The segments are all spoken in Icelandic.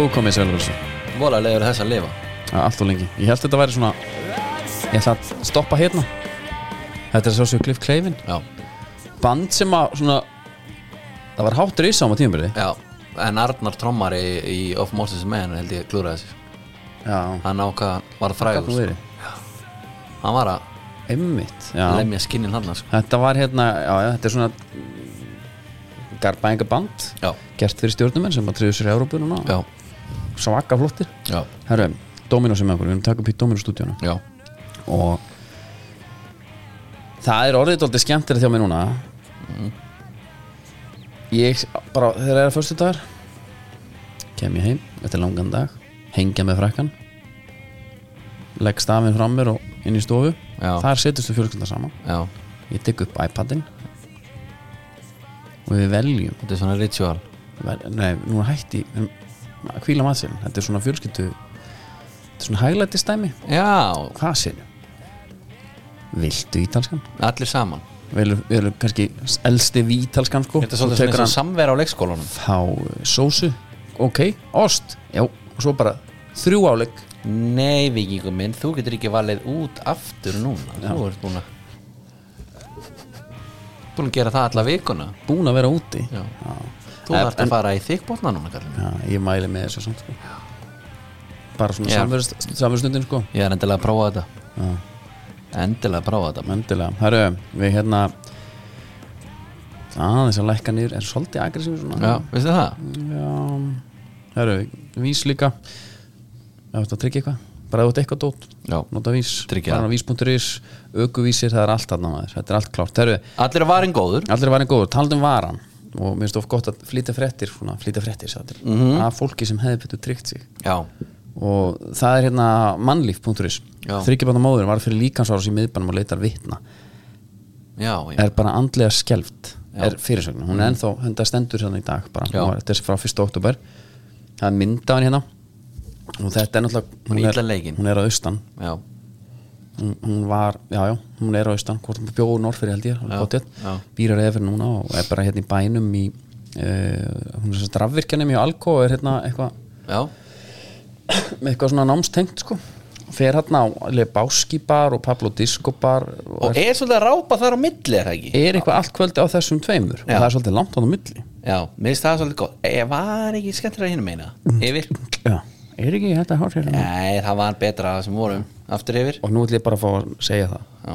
Jú, komið þessu Vola leiður þess að lifa. Allt og lengi. Ég held þetta væri svona Ég ætla að stoppa hérna. Þetta er svo svo Cliff Clavin. Já, Band sem að svona Það var háttur í tímabili. Já En Arnar trommari í Of Moses Man held ég klúra þessu Já. Hann ákvað var frægust verið Hann var að Einmitt Já. lemja skinnin hann sko. Þetta var hérna Já, já þetta er svona Garbaenga band Já, Gert fyrir stjórnumenn sem að triðu sér í Európu núna. Já, Svaka flottir. Herru, Dominos er með okkur Við erum taka upp í Dominos stúdíónu já. Og það er orðið dóldi skemmtir þjá mig núna. Ég bara þegar það er fyrstu dagar kem ég heim eftir langan dag hengja með frækkan legg stafinn frá mér og inn í stofu. Já. þar setjast við fjölskylda saman. Já, ég tek upp iPadin. Og við veljum. Þetta er svona ritual. Vel, nei, nú er hætti að kvíla matselin, þetta er svona fjölskyldu þetta er svona hæglætistæmi Já, hvað sér viltu ítalskan? Allir saman. Við erum, við erum kannski elsti vítalskan sko. Þetta er Svo svolítið svona hann samvera á leikskólanum. Þá uh, sósu. Ok, ost, já, og svo bara þrjú álegg. Nei, vikingum minn, þú getur ekki valið út aftur núna. Þú ert búin að Búin að gera það alla vikuna. Búin að vera úti. Já. Já. Þú þarft að fara í þykbótna núna kallinn Já, ég mæli með þessu samt sko. bara svona samverðstundin sko. Ég er endilega að prófa þetta. Já. Endilega að prófa þetta. Endilega, herru, við hérna aðeins að lækka niður. Er svolítið aggressív svona? Já, veistu það? Já, herru, vís líka. Ef þetta tryggja eitthvað. Bara þú ert eitthvað dót, Já. nota vís. Tryggja bara vís.is, aukuvísir, það er allt þarna maður, þetta er allt klárt, herru. Allir er varin góður. Allir varin góður, taldum varan og mér finnst of gott að flýta fréttir svona, flýta fréttir sattir, mm Mhm. af fólki sem hefði betur tryggt sig. Já, og það er hérna mannlíf.is móður var fyrir líkansáras í miðbænum og leitar já er bara andlega skelft Já. er fyrirsögn, hún er ennþá hundar stendur þannig í dag bara, þetta er frá 1. oktober það er mynda hann hérna. Og þetta er náttúrulega Hún er hún er á austan. Já, hún, hún var, já já, hún er á austan hvort hún bjóður norðfyrir held ég já. býrar eða fyrir núna og er bara hérna í bænum í uh, hún er sérst rafvirkjanum í Alko og er hérna eitthvað með eitthvað svona námstengt sko. Fer hérna á Lebowski-bar og Pablo Disco-bar og og er svolítið að rápa þar á milli, er það ekki? er eitthvað allt kvöldi á þessum tveimur og Já. það er svolítið langt á það milli. Já, mér finnst það svolítið gott. Ég var ekki skemmtilega hinn meina Yfir? Já, er ekki þetta hérna? Nei, það var betra sem vorum. Aftur yfir. Og nú ætlum ég bara að fá að segja það. Já,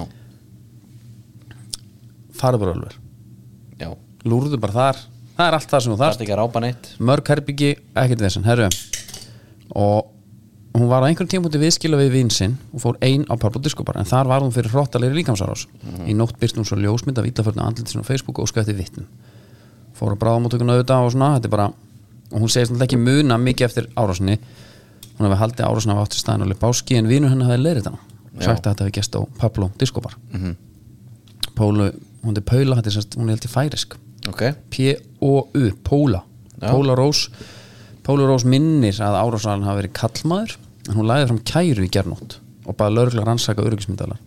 Farðurölver, já. Lúrðu bara þar. Það er allt það sem þú þarft. Ekki að rápa neitt. Mörg herbyggi, ekkert þessan, herru Og hún var á einhverjum tímpúti viðskila við vinsinn og fór ein á Pablo Disco bar en þar var hún fyrir hróttalegri líkamsárás. Í nótt byrst hún svo ljósmynd af villaförnu andlitin á Facebook og skætti vittum fór að bráðamóttökuna auðvitað og svona þetta er bara, og hún segist náttúrulega ekki muna mikið eftir árásinni hún hefði haldið árásinni af átti staðin og Lebowski en vinu henni hefði leirið Já. sagt að þetta hefði gest á Pablo Disco bar Pólu, hún er Paula hún í færisk. Ok, P-O-U, Póla. Póla Rós Póla Rós minnir að árásalinn hafi verið kallmaður en hún læði fram kæru í gernótt og bara lögregla rannsaka öryggismyndalar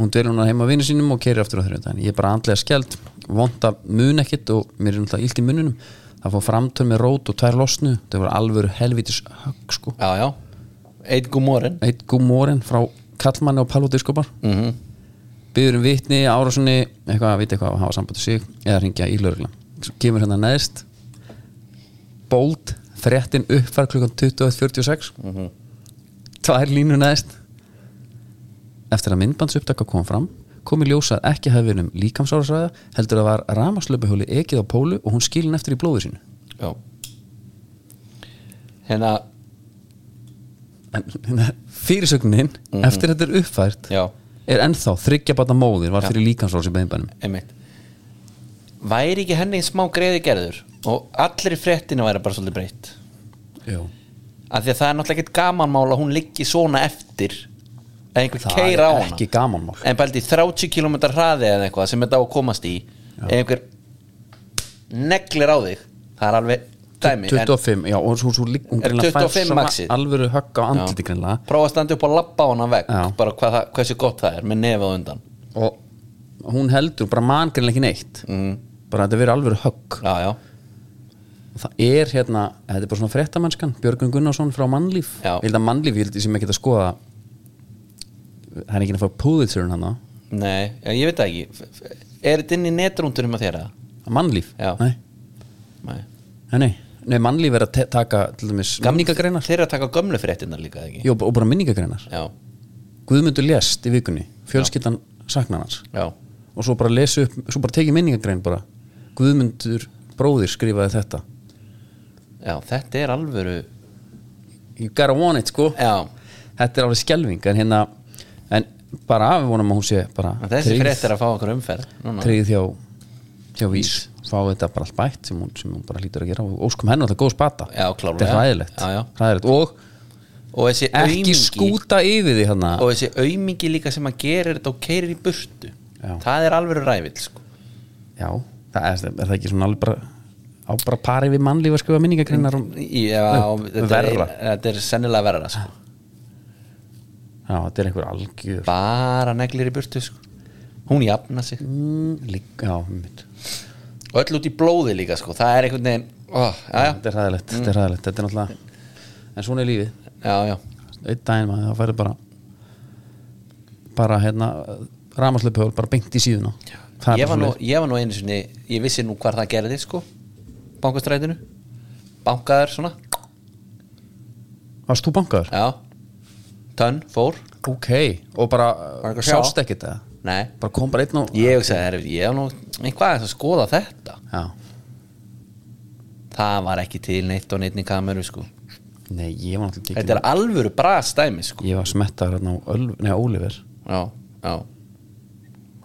hún dvelur hún heima á vinnu sínum og kerir aftur á þrjóðan ég er bara andlega skeld, vond að mun ekkit og mér er náttúrulega illt í mununum það fór framtöl með rót og tvær losnu það var alvöru helvitis högg sko. Já, já. Eitt gúmórin eitt gúmórin frá kallmanni og Palo Discobar mm -hmm. byður um vitni, árásunni eitthvað að vita eitthvað að hafa sambandi sig eða ringja í lögregla. Svo kemur hérna neðst. Bold, fréttin uppfær klukkan 21.46 tvær línu neðst. Eftir að myndbandsupptaka kom fram kom í ljósa að ekki hefði verið um líkamsárasræða heldur að var ramaslöpuhjóli ekið á pólu og hún skilin eftir í blóðu sínu. Já. Hérna, hérna, fyrirsögnin eftir þetta er uppfært já, er ennþá þryggja bata móðir var fyrir líkamsárás í beðinbænum einmitt. Væri ekki henni smá greiði gerður og allir í fréttinu væri bara svolítið breytt? Jú. af því að það er náttúrulega ekkert gamanmál að hún liggi svona eftir einhver það keira á er hana. ekki gamanmál en bældi 30 km hraði eða eitthvað sem þetta á að komast í einhver neglir á þig það er alveg dæmi en 25, já, og svo, svo lík, hún Er greinilega fær 25 svona maxið? alvöru högg á andliti greinlega prófa að standa upp og labba á hana veg Já. bara hvað, það- hversu gott það er með nefið á undan. Og hún heldur bara mann greinlega ekki neitt. Mm. bara þetta verið alvöru högg. Já, já, það er hérna, þetta er bara svona fréttamennskan Björgun Gunnarsson frá Mannlíf. Já. ég held að Mannlíf, ég held sem ekki að skoða það er ekki að fá Pulitzerinn hann Nei, já, ég veit það ekki. Er þetta inn í netrúndunum að þeirra? Mannlíf, Já. nei, Nei. Nei, nei, nei Mannlíf er að taka til dæmis minningagreinar. Þeir eru að taka gömlu fréttinnar líka ekki? Jó, og bara minningagreinar. Já, Guðmundur lést í vikunni, fjölskyldan já, og svo bara lesu upp, svo bara tekið minningagrein bara. Guðmundur bróðir skrifaði þetta. Já, þetta er alvöru you gotta want it sko. Já, þetta er alveg skelving en hérna en bara við vonum að hún sé bara en þessi er að fá okkur umferð tryggð hjá, hjá vís. Fá þetta bara allt bætt sem hún, sem hún bara hlýtur að gera. Og óskum henni alltaf góð spata. Þetta er hræðilegt, Já, já. hræðilegt. og Og ekki aumingi skúta yfir því hann Og þessi aumingi líka sem að gerir þetta og keirir í burtu. Já. Það er alvöru rævill sko. já, það er, er það ekki svona alveg bara á bara pari við mannlíf að skrifa minningagreinar um, Já, Nei, þetta er, þetta er sennilega verra sko. Já, þetta er einhver algjör Bara neglir í burtu sko. Hún jafna sig mm, líka, já, mitt Og öll út í blóði líka sko. Það er einhvern veginn ó, já, já. þetta er hræðilegt, þetta er hræðilegt þetta er náttúrulega, en svona er lífið já, já einn daginn maður, það færi bara bara hérna ramaslöpuhjól, bara beint í síðuna það er ég bara var, nú, svoleiðis. ég var nú einu sinni Ég vissi nú hvar það gerði sko. Bankastrætinu Bankaður svona varst þú bankaður? Já Tönn, fór. Ok, og bara Bara eitthvað sjá. sást ekkert það Nei. Bara kom bara einn og Ég hugsaði, herri, ég hef nú aðeins að skoða þetta. Já, Það var ekki til neitt og neitt í kameru sko. nei, ég var náttúrulega Þetta er alvöru brastæmi sko. ég var smettaður hérna á Ölv, nei, Oliver. Já, já,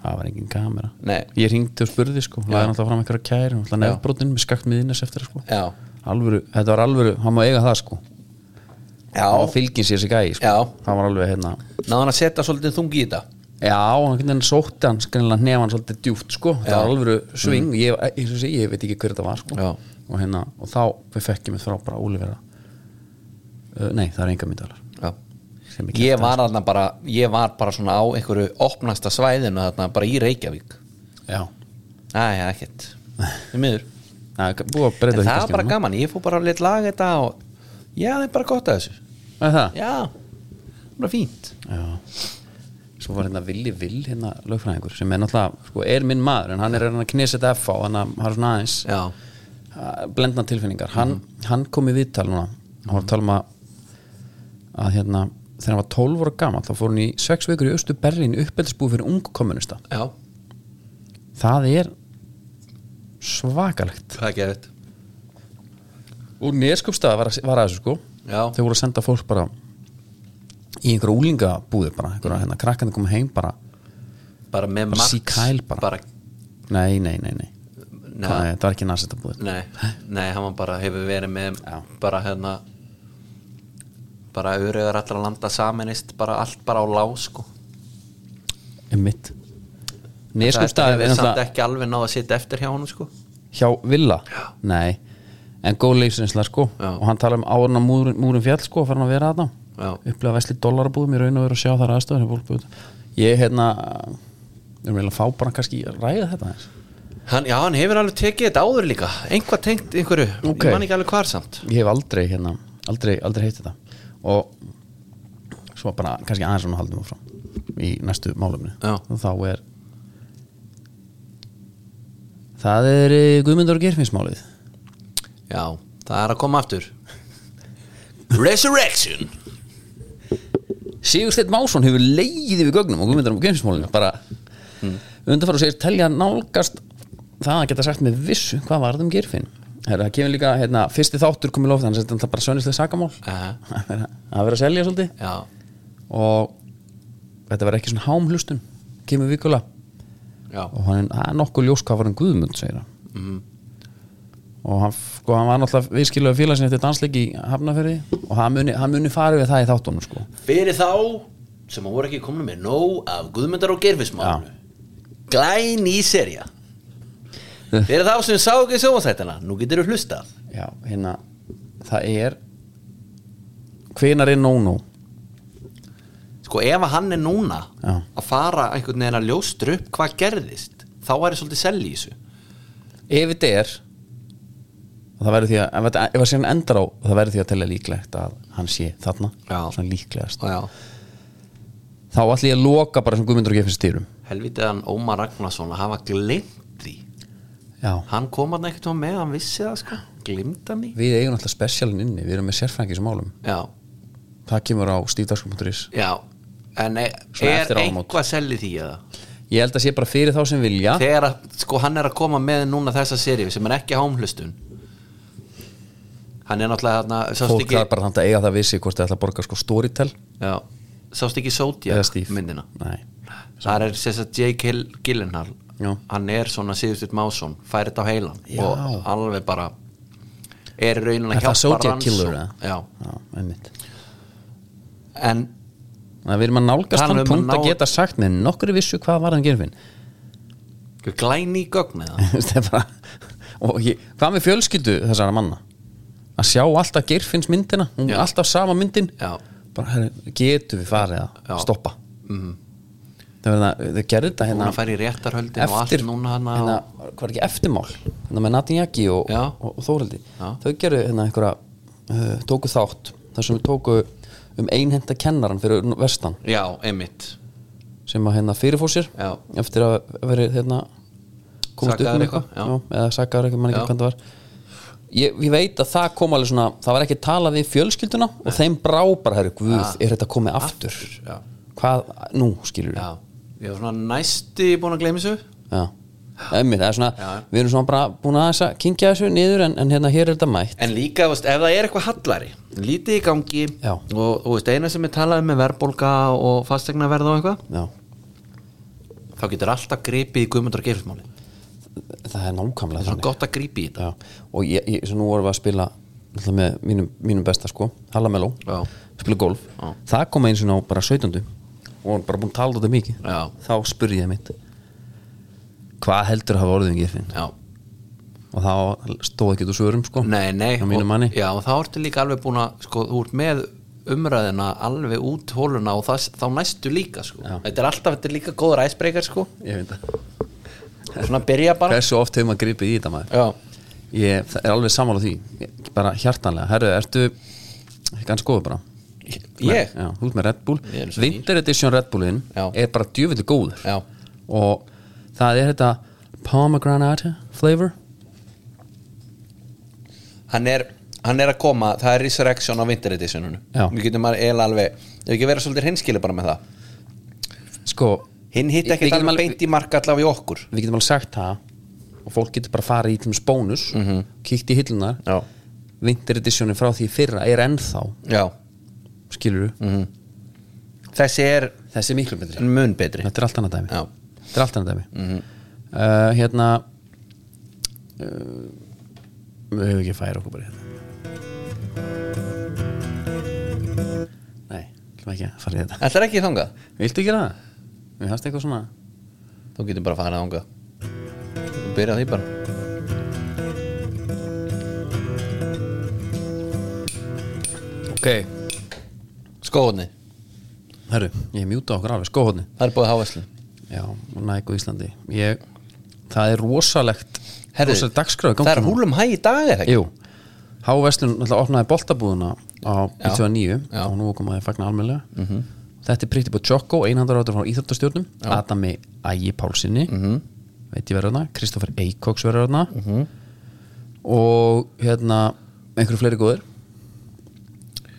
það var engin kamera. Nei. Ég ringdi og spurði sko, laði náttúrulega fram einhverja kæri náttúrulega nefnbrotin með skakt miðinnes eftir sko. Já, alvöru, þetta var alvöru, hann má eiga það sko og fylgin sér sig gæi sko. Það var alveg hérna. Náðan að setja svolítið þungi í þetta? Já, hann sótti skrinlega nefn svolítið djúft sko, það var alveg sving. Ég, ég, ég, ég veit ekki hver þetta var sko. Og, hérna, og þá við fekkjum við frábara Ólivera uh, Nei, það er enga myndalar ég Ég var þarna bara, ég var bara svona á einhverju opnasta svæðinu þarna bara í Reykjavík. Já, Æ, ekkert. Miður. Það er breyta En það var bara gaman, ég fór bara að lit laga þetta og Já, það er bara gott að þessu Er það? Já, bara fínt. Já. Svo var hérna Villi Vill hérna lögfræðingur sem er náttúrulega, sko, er minn maður en hann er hérna kneseta F á hann að hafa svona aðeins Já, blendna tilfinningar. Hann, hann kom í viðtal núna. Hann var að tala um að hérna, þegar hann var 12 ára gammal þá fór hann í 6 vikur í Östu Berlín uppeldisbúi fyrir ung kommunista já, það er svakalegt. Það er geðið og neskupstað var, að- var að þessu sko Já. þau voru að senda fólk bara í einhverja úlingabúði bara, einhverja hérna, krakkandi koma heim bara Bara með Bara Max sí kæl bara. bara nei, nei, nei, nei, Nei. Hvað, það var ekki nasetta búið Nei, nei, hann var bara hefur verið með Já. bara hérna bara auðvitað allra landa saminist bara allt bara á lá sko. Mitt Þetta neskupstað er hefur samt ekki alveg náða að sitja eftir hjá honum sko. Hjá Villa? Nei, en góð leifsinsla sko. Og hann tala um árun á múrin, múrin fjall sko farin að vera Já. upplega vesli dollarabúðum í raun og vera að sjá þar búið. ég hérna ég vil að fá bara kannski ræða þetta hann, Já, hann hefur alveg tekið þetta áður líka. Einhvað tengt einhverju, Ok. ég man ekki alveg hvar samt. Ég hef aldrei hérna aldrei, aldrei heitt þetta. Og svo bara kannski aðeins svona haldum áfram í næstu málumni Já. og þá er það er eh, Guðmundur og Geirfinnsmálið Já, það er að koma aftur. Resurrection. Sigursteinn Másson hefur leiðið við gögnum og Guðmundur og Geirfinnsmálinu bara mm. undanfara og segir telja nálgast það að geta sagt með vissu hvað var það um Geirfinn. Herra, það kemur líka, hérna, fyrsti þáttur komið loft þannig að er bara sönnislega sakamál. Aha. að vera að selja svolítið. Já, og þetta var ekki svona hámhlustun kemur vikulega. Já, og hann það er nokkuð ljós hvað var hann Guðmund segir hann. Mhm. Og hann, sko, hann var náttúrulega viðskilulega félagsinn eftir dansleik í Hafnafjörði og hann muni, hann muni farið við það í þáttunum sko. Fyrir þá sem að voru ekki komin með nóg af Guðmundar og Geirfismálu Glæn í serja Fyrir þá sem sá ekki sjónvarsættina Nú getur þú hlustað. Já, hérna það er hvenar er nóg-nóg Sko ef hann er núna Já. að fara einhvern veginn að ljóstra upp hvað gerðist þá væri svolítið selli í þessu. Ef þetta er og það verður því að ef, þetta- ef að sé hann endar á það verður því að telja líklegt að hann sé þarna Já. svona líklegast. Já. þá ætlum ég að loka bara sem Guðmundur og Gefins stýrum helvitið hann Ómar Ragnarsson að hafa glimt því. Já, hann kom hann ekkert með, hann vissi það sko. Glimt hann í við eigum alltaf spesialin inni við erum með sérfrængis málum. Já, það kemur á stífdagskum.is já. En e Svona er eftir áramót. eitthvað selli því eða? Ég held að sé bara fyrir þá sem vilja. Þegar að, sko hann er að koma með núna þessa seríu sem er ekki hámhlustun hann er náttúrulega þarna, fólk ekki þarf bara þannig að eiga það vissi hvort það ætla að borga sko storytel. Já, sást ekki Zodiac myndina? Nei. það er sérst að Jake Gyllenhaal. Já. hann er svona Sigursteinn Másson fær þetta á heilan Já. og alveg bara er raunin að er það hjálpa Zodiac Killer já, en Þannig að við erum að nálgast þann um að punkt að ná- geta sagt með nokkur vissu hvað var hann gerfin glæni í gögn eða? Og hvað með fjölskyldu þessara manna að sjá alltaf gerfins myndina hún er alltaf sama myndin. Bara getum við farið að stoppa? Mm, það verða, þau gerðu þetta hún hérna að færi í réttarhöldin og allt eftir, núna hana hérna, hvað er ekki eftirmál? Hérna með Natin Jaki og, og, og Þóraldi þau gerðu hérna einhverja uh, tóku þátt þar sem við tóku um einhenda kennaran fyrir vestan. Já, einmitt. Sem að hérna fyrirfór sér Já. eftir að verið hérna komast upp með eitthvað, eða sakaður eitthvað, mann ekki hvað það var ég, ég veit að það kom alveg svona það var ekki talað við fjölskylduna og þeim brá bara, herru, guð, Ja. er þetta komið aftur, já, hvað, nú, skilur já. Ég var svona næsti búin að gleyma þessu. Já, Einmitt, er svona, við erum svona bara búin að, kynkja þessu niður en, en hérna hér er þetta mætt. En líka, veist, ef það er eitthvað hallari lítið í gangi Já. og, og eina sem er talað um með verðbólga og fastegnaverð og eitthvað já, þá getur alltaf gripið í guðmundar geirfismáli það er nákvæmlega það er svona gott að gripi í þetta og ég, ég, nú vorum við að spila með mínum, mínum besta sko Hallameló, spila golf Já. það kom eins og ná bara 17. og bara búin að tala þetta mikið Já. þá spurði ég mitt hvað heldur að hafa orðið um Giffin Já. og þá stóð ekki úr svörum sko Nei, nei og- Já, og þá ertu líka alveg búin að sko, þú ert með umræðina alveg út hóluna og það, þá næstu líka sko. Já. þetta er alltaf, þetta er líka góður æsbreykar sko. ég veit það svona byrja bara. Hversu oft hefur maður gripið í þetta maður? Já, ég er alveg sammála því. Ég- bara hjartanlega, herru, ertu ganz góður bara. Ég? Já, þú ert með Red Bull. Ég er svo Winter Edition Red Bullin Já. er bara djöfildi góður. Já. og það er þetta pomegranate flavor. Hann er, hann er að koma, það er Resurrection á Winter Editionunu Já. við getum að eiginlega alveg ef ekki vera svolítið hinskili bara með það. Sko, hinn hitt Við ekki alveg alveg- beint í marka allavega í okkur við getum alveg sagt það og fólk getur bara farið í til þess bónus mm -hmm. kíkt í hillunar Já. Winter Editionin frá því fyrra er ennþá Já. skilur Mhm. þessi er þessi er miklu betri mun betri þetta er allt annað dæmi þetta er allt annað dæmi uh, hérna uh, við höfum ekki að færa okkur bara hérna nei, hlum ekki að fara í þetta Ætlar ekki þangað? viltu gera það? Við hafst eitthvað svona Þú getur bara að fara þangað Þú byrja á því bara ok, Skóðni, herru, ég mjúta okkur alveg skóhóðni það er búið hávæslu já, og næg og Íslandi ég, það er rosalegt Herðu, rosalegt dagskráði Það er húlum hæ í dag er ekki? Jú, Háveslun náttúrulega opnaði boltabúðuna á Já. 1909 Já. Mhm. og nú kom að fagna almennilega -hmm. Þetta er Pretty Boy Choco, einhandarátur frá Íþjóttastjórnum Adami Ægi Pálsini Mhm. -hmm. veit ég verður þarna, Kristoffer Eikoks verður þarna. -hmm. og hérna einhverju fleiri góðir.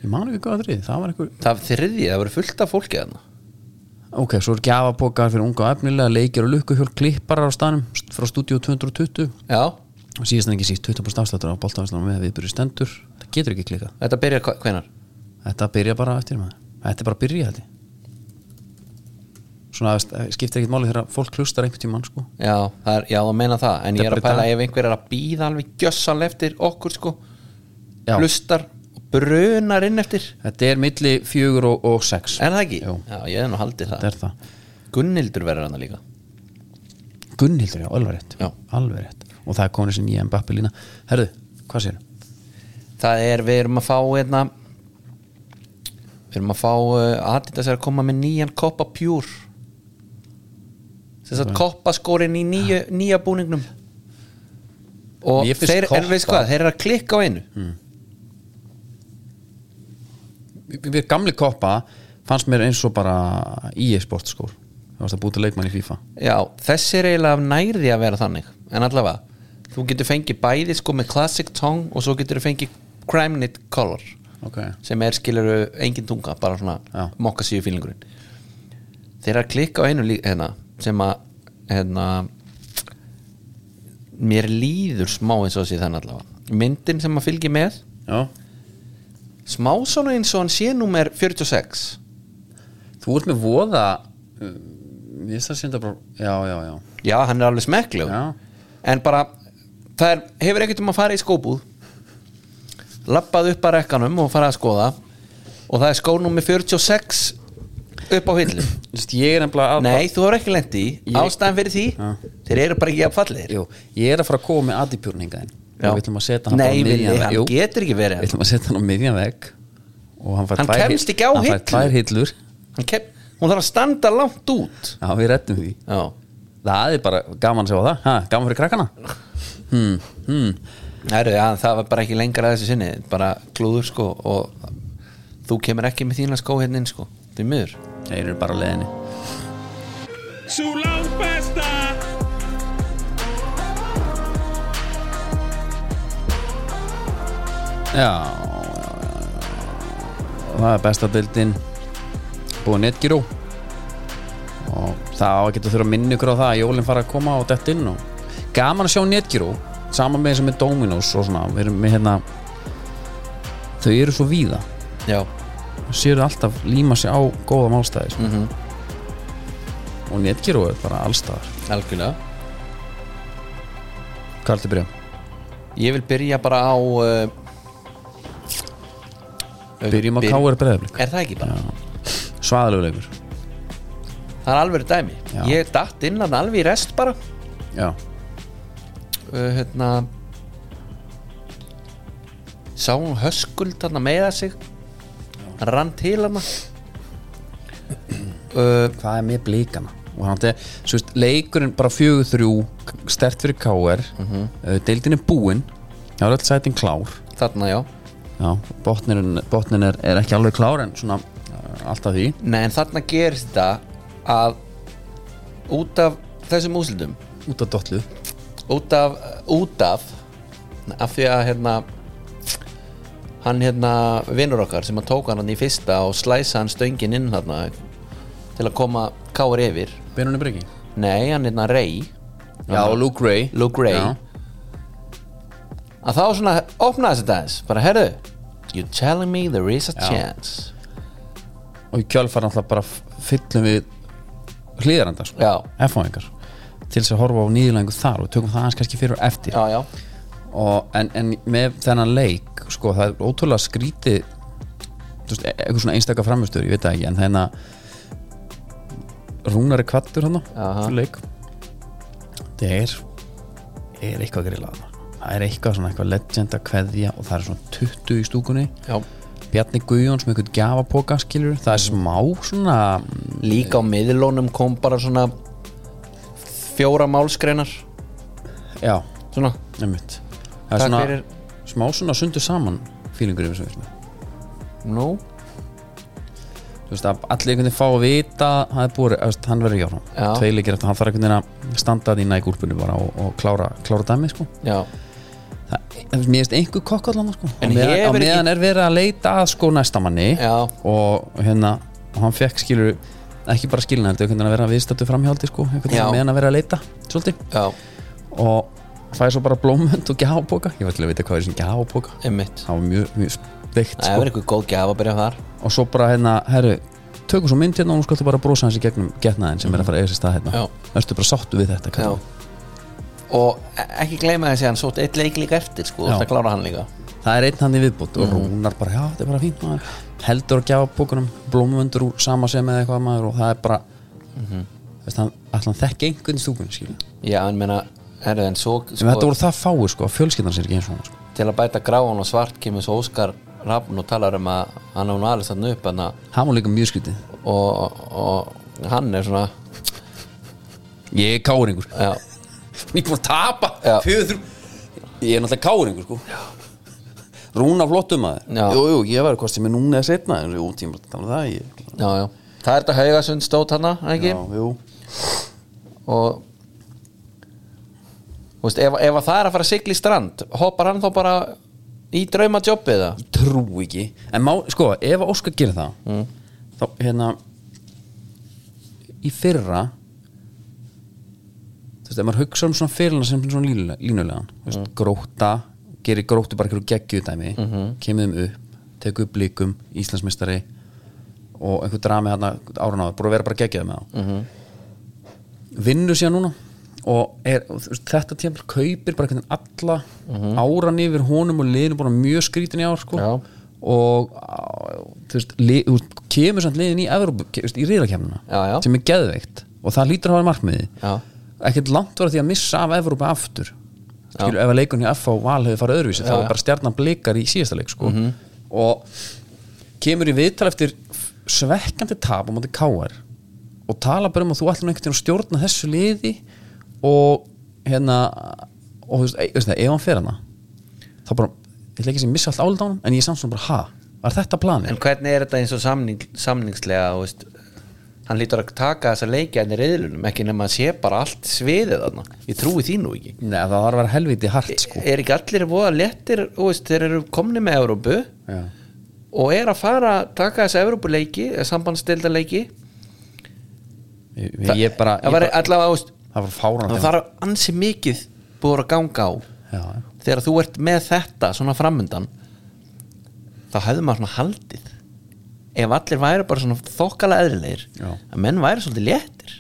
Ég man ekki það er það var einhver Það þriði, það verður fullt af fólki þarna. Ok, svo er gjafapokar fyrir unga og efnilega leikir og lukkuhjól klipparar á staðnum frá stúdíu 220 Já, og síðast en ekki síst 20% afsláttur á boltavæslanum með viðbyrju stendur. Það getur ekki klikað þetta byrjar hva- hvenær? Þetta byrja bara eftir maður. Þetta er bara að byrja ég Svona skiptir ekkert máli þegar fólk hlustar einhvern tímann sko. Já, það er, já, það meina það. En ég er að pæla ef einhver er að býða alveg gjössal eftir okkur sko. Já. Hlustar og brunar inn eftir. Þetta er milli fjögur og, og sex. Er það ekki? Jú. Já, ég hef nú haldið það. Það. Gunnildur verður hana líka. Gunnhildur, já, alveg rétt. Já. Alveg rétt. Og það er komin þessi nýja Mbappi lína. Herðu, hvað sér? Það er, við erum að fá einna Við erum að fá uh, Adidas er að koma með nýjan Koppa Pure Þess að koppa skórin í nýju, nýja búningnum. Og þeir, en veist hvað, þeir eru að klikka á einu. Við, við gamli koppa fannst mér eins og bara EA Sport skór. Það varst að búta leikmann í FIFA. Já, þessi er eiginlega nærði að vera þannig. En allavega, þú getur fengið bæði sko með Classic Tongue og svo getur þú fengið Crime Knit Color. Ok, sem er skilur engin tunga bara svona Já. mokka síðu fílingurinn. Þeir eru að klikka á einu lí- hérna, sem að hérna, mér líður smá eins og sé þannig allavega. Myndin sem að fylgi með já. smá svona eins og hann sé númer 46 þú ert með voða um, ég veist það senda bara já, já, já, já, hann er alveg smekkleg Já. en bara, það er, hefur ekkert um að fara í skóbúð lappað upp að rekkanum og fara að skoða. Og það er skó númer 46 upp á hillu ég er nefnilega að Nei, þú hefur ekki lent í. Ég- Ástæðan fyrir því Já. Þeir eru bara ekki að fallir Jú, ég er að fara að koma með og við ætlum að setja hann Nei, bara miðjan hann Jú, getur ekki verið við hann. ætlum að setja hann á miðjan vegg og hann fær Hann tvær hann hillur. Hann kem, Hún þarf að standa langt út. Já, við rettum því. Já. Það er bara gaman að sjá það. Ha, gaman fyrir krakkana? Hmm, hmm. Heru, ja, Það var bara ekki lengra að þessu sinni. Bara klúður sko Og þú kemur ekki með þína skó hérna inn sko Því miður. Þeir eru bara leðinni Sú langt besta já, það er besta deildin. Búið netgíró og það á að geta þurfa að minna ykkur á það að jólinn fara að koma og dett inn og gaman að sjá netgíró saman með þessum með Dominos og svona. Við erum með hérna þau eru svo víða. Já séu alltaf líma sig á góða málstæði sko. Mhm. og netgíró er bara allstaðar Algjörlega hvað er þetta að byrja? Ég vil byrja bara á uh, byrjum á byr- K.R. Breiðablík Er það ekki bara? svaðalegu leikur Það er alveg dæmi Já. Ég datt inn hann alveg í rest bara já, uh, hérna sá hún höskuld hann meða sig hann rann til hann uh, hvað er með blíkana? Og hann er, svo veist, leikurinn bara fjögur þrjú, stert fyrir K.R. Mm -hmm. deildin er búinn það er öll sætin klár. Þarna já. Já, botnin, botnin er, er ekki alveg klár en svona uh, alltaf því. Nei, en þarna gerist þetta að út af þessum úslitum út af dollu út af, út af af því að hérna hann hérna vinnur okkar sem að tók hann hann í fyrsta og slæsa hann stöngin inn þarna til að koma káir yfir. Benunni Breki nei, hann hérna Ray. Já, Luke Ray. Luke Ray. Já. að þá svona opnaði þetta aðeins bara herðu you telling me there is a Já. chance? Og í kjölfar náttúrulega bara fyllum við hlýðaranda sko. já, F-fáingar til þess að horfa á nýðulengu þar og tökum það aðeins kannski fyrir og eftir. Já, já, og, en, en með þennan leik sko, það er ótrúlega skrítið þú veist, e- eitthvað svona einstaka framistur ég veit það ekki, en þennan rúnari kvattur hann fyrir leik. Það er er eitthvað grillað það er eitthvað svona eitthvað legend að kveðja og það er svona 20 í stúkunni. Já. Bjarni Guðjóns með eitthvað gjafapoka skilur það er smá svona líka á miðlunum kom bara svona fjóra málskreinar já, svona, nefnitt það er svona fyrir. smá svona sundu saman fílingur yfir þessu nú þú veist að allir einhvern veginn fá að vita það er búið, veist, hann verður hjá Já. hann tveilegir eftir, hann þarf einhvern veginn að standa því nægúrpunni bara og, og klára, klára dæmi sko. já, það, mér finnst einhver kokkallan sko. En á meðan, meðan er verið að leita að sko næstamanni já, og hérna og hann fekk skilur ekki bara skilina heldur einhvern veginn að vera viðstættu framhjáldi sko, einhvern veginn að vera að leita svolítið og fæði svo bara blómönd og gjápoka ég var til að vita hvað er sem gjápoka það var mjög, mjög veikt það sko. er eitthvað góð gaf að byrja þar. Og svo bara hérna, herru tökum svo mynd hérna og nú skaltu bara brosa hans í gegnum getnaðin sem er að fara að eiga sér stað hérna. Ertu bara sáttu við þetta og ekki gleyma þessi hann sótt eitt leik líka eftir sko, það klára hann líka. Það er einn hann í viðbútt og rúnar bara, já, þetta er bara fínt maður. Heldur að gjafa bókunum, blómvöndur úr sama sem eða eitthvað maður og það er bara hann, ætla hann þekki einhvern í stúkunni skilja já, en meina, en svo en þetta sko, voru það fáir sko, að fjölskyldan sér ekki eins og hann sko. til að bæta gráan og svart kemur svo Óskar Rafn og talar um að hann nú alveg þarna upp hana, hann var líka mjög skrítið og, og hann er svona ég er káringur, já, ég er búin að tapa. Já. fjöður Ég er náttúrulega káringur sko. Rúna flottum maður. Já. Jú, jú, ég var hvort sem er núna eða setna en jú, tíma að það ég, já, já. Það er þetta haugasund stótt hana, ekki? Já, jú. Og veist, ef, ef að það er að fara að sigla í strand hoppar hann þá bara í drauma jobbið það Trú ekki En má, sko, ef Óskar gerir það Mm. Þá, hérna Í fyrra Þú veist, ef maður hugsa um svona fyrirna sem svona línulega, línulegan Þú veist, Gróta, gerir gróttu bara einhverju geggjudæmi mm -hmm. Kemur þeim upp, tekur upp líkum Íslandsmeistari Og einhver drami hérna árun áður Búið að vera bara geggjaði með þá Mhm. Vinnur síðan núna Og er, og þetta tíma kaupir bara einhvern veginn alla áran yfir honum og liðinu bara mjög skrítin í ár sko. Og þú veist, li, þú veist, kemur samt liðin í í já. sem er geðveikt og það lítur að hafa markmiði ekkert langt var því að missa af Evrópu aftur skilur, ef að leikunni F á val hefði farið öðruvísi, þá Já, var já. bara stjarnan blikar í síðasta leik sko. og kemur í viðtal eftir svekkjandi tap á móti KR og tala bara um að þú ætlum einhvern veginn að stjórna þessu liði og hérna og þú veist, e, það, ef hann fer hana þá bara, ég ætla ekki sé missa allt álið á hann en ég er samt svona bara, ha, var þetta planið? en hvernig er þetta eins og samning, samningslega þú veist, hann lítur að taka þessa leikja enn í reyðlunum, ekki nema að sé bara allt sviðið þarna, ég trúi því nú ekki Nei, það var að vera helviti hart sko er ekki allir voða lettir veist, þeir eru komni með Európu Já. og er að fara að taka þessa Európuleiki, sambandsdeildarleiki Ég, ég bara, það var allavega, þú veist það var fáran það þarf ansi mikið búið að ganga á. Já, þegar þú ert með þetta svona framundan þá hefði maður svona haldið. Ef allir væri bara svona þokkala eðrilegir Já. að menn væri svolítið léttir.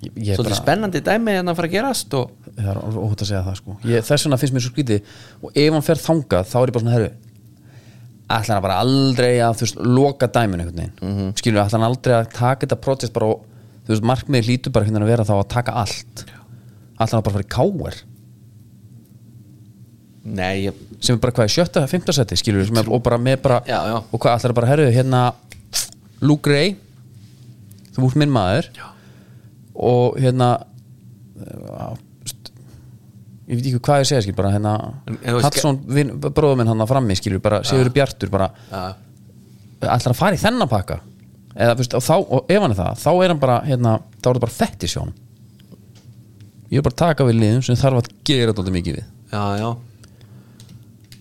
Ég, ég svolítið bara, spennandi dæmi en að fara að gerast og það er óhut að segja það sko. Ég, þess vegna finnst mér svo skrítið. Og ef hann fer þangað þá er ég bara svona herru ætla hann bara aldrei að þú veist loka dæminu einhvern veginn? Mm -hmm. skilur ætla hann aldrei að taka þetta protest bara og þú veist markmiður hlýtur bara veginn að vera þá að taka allt. Hann bara í káer nei, ég, sem er bara hvað sjötta, fymta seti skilur er, og bara með bara Já, já. og hvað ætla bara herru hérna Luke Ray þú ert minn maður. Já. og hérna st- ég veit ekki hvað ég segja skil bara hérna Hallsson, bróður minn hann að frammi skilur bara Sigur Bjartur bara ja, ætlar að fara í þennan pakka eða veist, og, þá, og ef hann er það þá er hann bara, hérna, þá er það bara fett í sjón ég er bara að taka við liðum sem þarf að gera þetta mikið við. Já, já.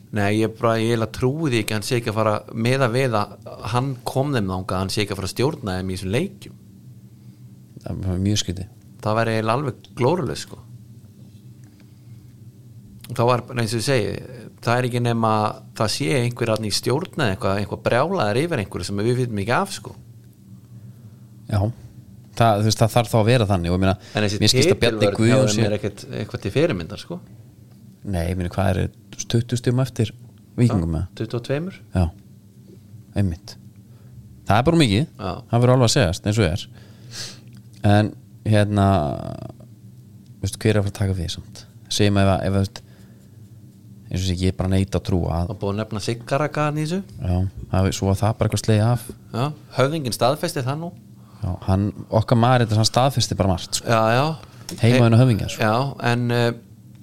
Nei, ég bara, ég því ekki að hann sé ekki að fara með að við að hann kom þeim þangað, hann sé ekki að fara að stjórna þeim í þessum leikjum. Það er mjög skrítið. Það væri alveg glóruleg sko. Þá var eins og ég segi það er ekki nema að það sé einhver aðni í stjórna eitthvað, eitthvað brjálaðar yfir einhverju sem við vitum ekki af sko já, það, veist, það þarf þá að vera þannig og ég meina, en þessi mér skilst að Bjarni titilvörn Guðjón hefur sé mér ekkert eitthvað til fyrirmyndar sko? Nei, ég meina, hvað er 20 stjum eftir vikingum með 22 já, einmitt. Það er bara mikið, Já. það verður alveg að segjast eins og er. En hérna veistu, hver er að fara að taka við samt? Segjum ef að, ef að eins og sé ég er bara neitt að trúa að, og búið að nefna Siggarakaðan í þessu. Já, það, svo að það bara eitthvað slegið af. Já, höfðingin staðfesti það nú já, hann, okkar maður þetta hann staðfesti bara margt sko. já, já. Heimaðinu höfingja sko. já, en uh,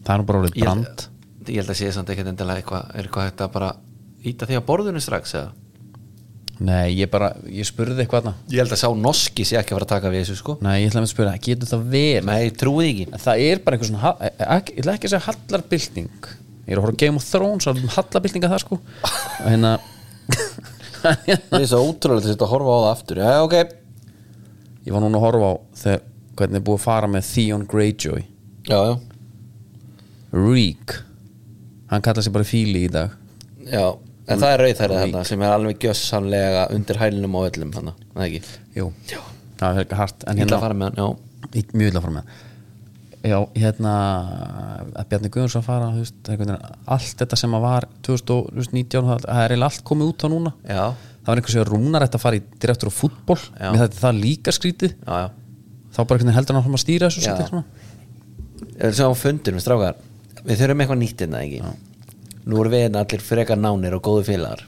það er nú bara orðið ég, brand. ég held að sé samt ekkert endilega eitthvað er eitthvað hægt að bara íta því á borðinu strax eða? Nei, ég bara, ég spurði eitthvað þarna. ég held að sá noski sé ekki að fara að taka við þessu sko. Nei, ég ætla að spyrja, getur það verið? Nei, trúið ekki. Það er bara eitthvað svona ha- ekki- ég ætla ekki að segja hallarbylting. Ég er að horfa Game of Thrones og hallarbyltinga það sko. Og hérna það er svo ótrúlega að þetta horfa á það aftur. Já, ok ég var núna að horfa á þegar, hvernig er búið að fara með Theon Greyjoy. Já, já, Reek. Hann kallar sig bara Fíli í dag. Já en það er rauðhærið þarna sem er alveg gjössanlega undir hælunum á öllum þarna, það ekki? Jú, það er ég ætla hérna, að fara með hann, já. Mjög illa að fara með já, hérna að Bjarni að fara veist, allt þetta sem að var 2019, það er allt komið út á núna. Já, það var einhvers vegar rúnar ætti að fara í direktur á fútból Já. með þetta það líka skrítið. Já, já. Þá bara einhvern veginn heldur hann að stýra þessu Já. Ef við sem á fundur með strákar Við þurfum eitthvað nýtt innan ekki? Nú erum við hérna allir frekar nánir og góðu félagar.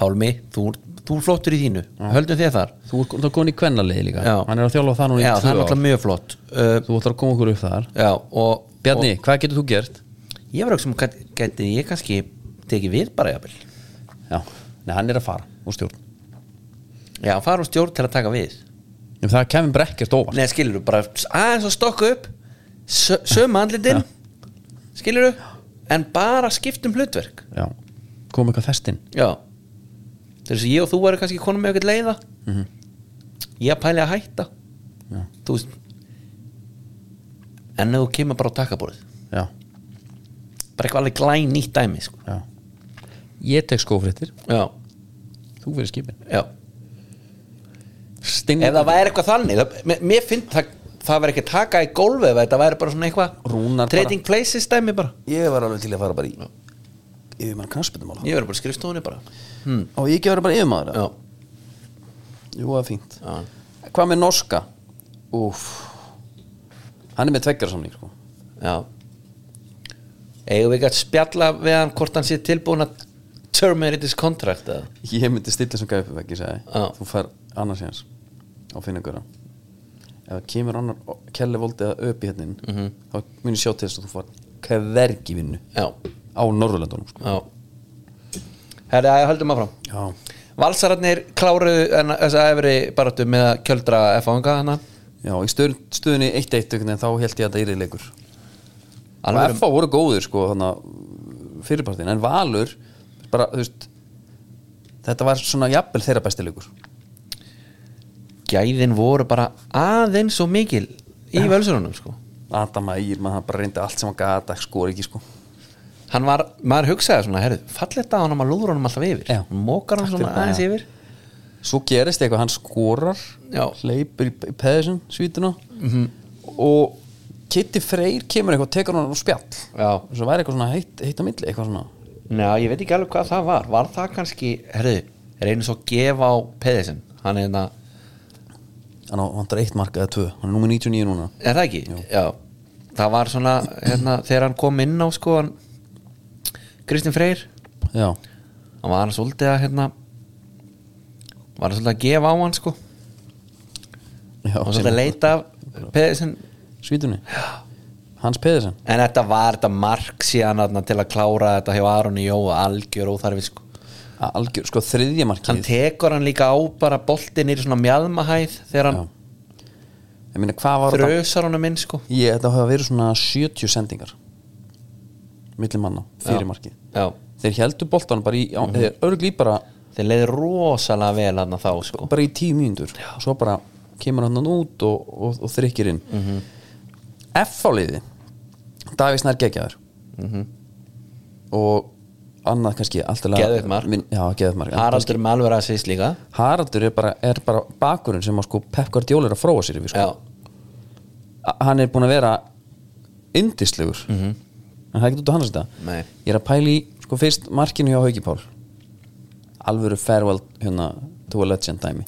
Pálmi, þú, þú er flottur í þínu. Höldum þér þar. Þú þú ert komin í kvennaliði líka. Já. hann er að þjálfa það núna í Já, það tvö er ár. flott. Uh, þú ætlar að koma okkur upp þar. Já, og Bjarni, hvað getur þú gert? og ég var ekki sem gæti, gæti ég kannski tekið við bara jafnvel. Já, nei hann er að fara úr stjórn. Já, fara úr stjórn til að taka við. En það kemur bara ekkert óvart. Nei, skilur þú, bara aðeins að stokka upp sö- sömu andlitin skilur þú, en bara skiptum hlutverk. Já, kom eitthvað festinn já. Þess að ég og þú erum kannski konum með eitthvað leiða. Ég að pæli að hætta. Já. þú veist en þú kemur bara á takkaborð já, bara eitthvað alveg glæn nýtt dæmi sko. já ég tek skófréttir, já, þú fyrir skipin. Já. Stinn, ef það væri eitthvað þannig það, mér, mér finn það það væri ekki að taka í gólfi ef þetta væri bara svona eitthvað trading places dæmi bara. Ég var alveg til að fara bara í yfir mann knarspindumála ég verður bara skrifstofunni bara. Hm. og ég ekki vera bara yfir maður já, jú, það er fínt. Já, hvað með norska? Úf hann er með tveggjarsamning sko. já. Eigum við ekki að spjalla við hann hvort hann sé tilbúin að contract eða? ég myndi stilla sem gæpi veggi segi Já. þú fær annars séns á finna ykkur ef það kemur annar kelli voldi að öpi hérna inn Mhm. þá ég sjá til þess að þú fær hvergi vinnu. Já, á Norðurlandunum sko. herri, að höldum áfram. Já, Valsararnir kláruðu en þessa efri baráttu með að kjöldra F-anga hana já í stöð, stöðunni 1-1 einhvern veginn, þá held ég að það yrði leikur. Og Alveg, FA voru góðir sko fyrirpartin en Valur bara þú veist þetta var svona jafnvel þeirra besti leikur. Gæðin voru bara aðeins og mikil í völsurunum sko. Adam Ægir, maður bara reyndi allt sem hann gata skor ekki sko. Hann var, maður hugsaði svona, herru, fallið það hann að lúður honum alltaf yfir. Hann mókar hann svona aðeins já. yfir. Svo gerist eitthvað, hann skorar Já. hleypur í, peðisinn svítuna. Mhm. og Kitty Freyr kemur eitthvað og tekur hann á spjall. Já, svo væri eitthvað heitt, heitt á milli eitthvað svona Njá, ég veit ekki alveg hvað það var. Var það kannski, herðu, reynir svo að gefa á peðisinn Hann er hérna, hann vantar eitt mark eða tvö, hann er númer 99 núna. Er það ekki? Já. Það var svona, hérna, þegar hann kom inn á sko hann, Kristinn Freyr. Já, Hann var svolítið að, hérna Var svolítið að gefa á hann sko. Já var svolítið að leita peðisinn svítunni hans Pedersen. En þetta var þetta mark síðan til að klára þetta hjá Aroni Jó algjör óþarfi sko. Algjör, sko þriðja Hann markið tekur hann líka á bara boltin í svona mjadmahæð þegar hann ég meina hvað var þetta? Þrösar honum inn sko. Ég, þetta hafa verið svona 70 sendingar milli manna, fyrir Já. markið. Já, þeir heldur boltan bara í, mm þeir örgli bara þeir leiði rosalega vel hann þá sko. Bara í tíu mínútur. Og svo bara kemur hann út og, og, og þrykkir inn. Mm -hmm. F á liði Davís nær geggjaður og annað kannski alltaf Geðveikt mark. já, geðveikt mark. En Haraldur með alveg assist líka. Haraldur er bara, er bara bakurinn sem að sko Pep Guardiola er að fróa sér yfir sko. Hann er búin að vera yndislegur. Mm -hmm. en það er ekki út á hans þetta. Nei. ég er að pæli sko fyrst markinu hjá Hauki Pál. Alvöru farewell hérna to a legend dæmi.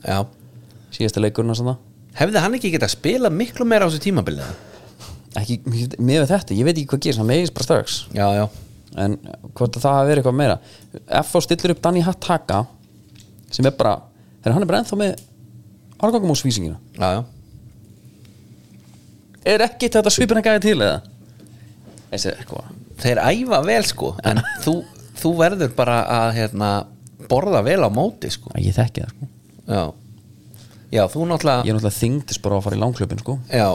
Síðasta leikurinn og svona Hefði hann ekki getað spilað miklu meira á þessu tímabilið? Ekki með þetta, ég veit ekki hvað gerist hann meðist bara strax. Já, já. En hvort að það hafi verið eitthvað meira. F.O. stillir upp Danny Hattaka sem er bara, er hann er bara ennþá með árgangumósvísingina Já, já. Er ekki þetta svipin að gæða til eða? Þessi eitthvað. Þeir æfa vel sko En þú, þú verður bara að hérna, borða vel á móti sko. Ég þekki það sko. Já. Já, þú náttúrulega ég náttúrulega þyngdist bara á að fara í langklöpin sko. Já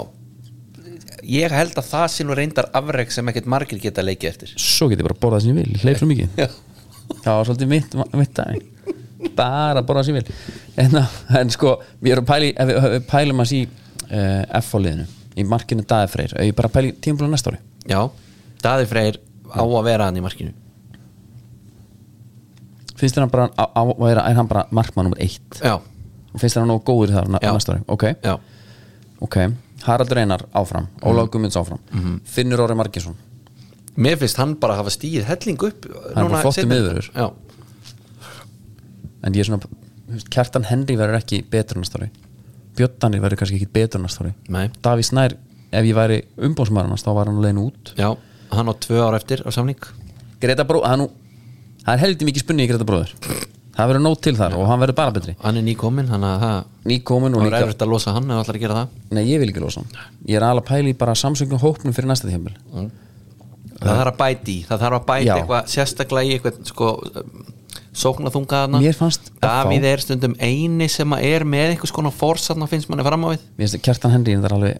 Ég held að það sé nú reyndar afreg sem ekkert margir geta leikið eftir. Svo get ég bara að borða það sem ég vil, hleyp svo mikið. Já. Það var svolítið mitt, mitt dæmi. Bara að borða það sem ég vil. En, en sko, við erum pæli við, við pælum að sí uh, F á liðinu í markinu Daðifreyr, ég bara pæli tímpulun næsta ári? Já, Daði Freyr á að vera hann í markinu. Finnst þér hann bara, á, á, er, er hann bara markmann nummer eitt? Já, og finnst þér hann nógu góður þar næsta ári? Ok, já, ok, Haraldur Einar áfram Ólaf Guðmunds áfram. Finnur Orri Margesson mér finnst hann bara hafa stíð helling upp Hann er bara miðvörður. Já, en ég er svona, Kjartan Henry verður ekki betur næsta ári. Björn Danir verður kannski ekki betur næsta ári. Nei. Davís Snær, ef ég væri umbóðsmaðurinn þá var hann leiðin út. Já, hann á tvö ár eftir á samning. Greta Bró, það er heldur mikið spunni í Greta Bróður það verður nót til þar og hann verður bara betri. Hann er nýkominn, hann að það nýkomin og Það er að losa hann ef allar að gera það. Nei ég vil ekki losa hann. Ég er alveg að pæla í bara samsögnum hópnum fyrir næsta tímpil Mm. það þarf að bæti það þarf að bæti eitthvað sérstaklega í eitthvað sko, fannst Davíð er stundum eini sem er með einhvers konar forsatna finnst manni fram á við. Mér finnst að Kjartan Henry það er alveg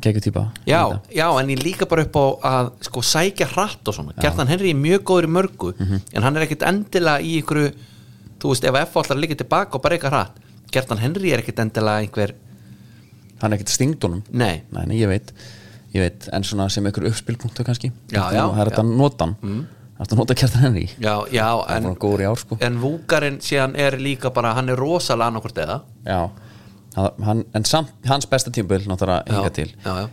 geggjur típa. Já, já, en ég líka bara upp á að sko sækja hratt og svona. Gjartan Henry er mjög góður í mörgu Mhm. en hann er ekkit endilega í ykkur þú veist, ef F að líka tilbaka og bara eitthvað hratt. Gjartan Henry er ekkit endilega einhver Hann er ekkert stingdunum nei, Nei, nei, ég veit. Ég veit, en svona sem ykkur uppspilpunktu kannski. Já, er já, nú- Það er þetta að nota hann mm. Það er þetta að nota Kjartan Henry? Já, já er en, í ár sko. en Vúkarinn síðan er líka bara, hann er rosalega annarkvort eða. Já hann, En samt hans besta tímbil náttúrulega hinga til. já, já.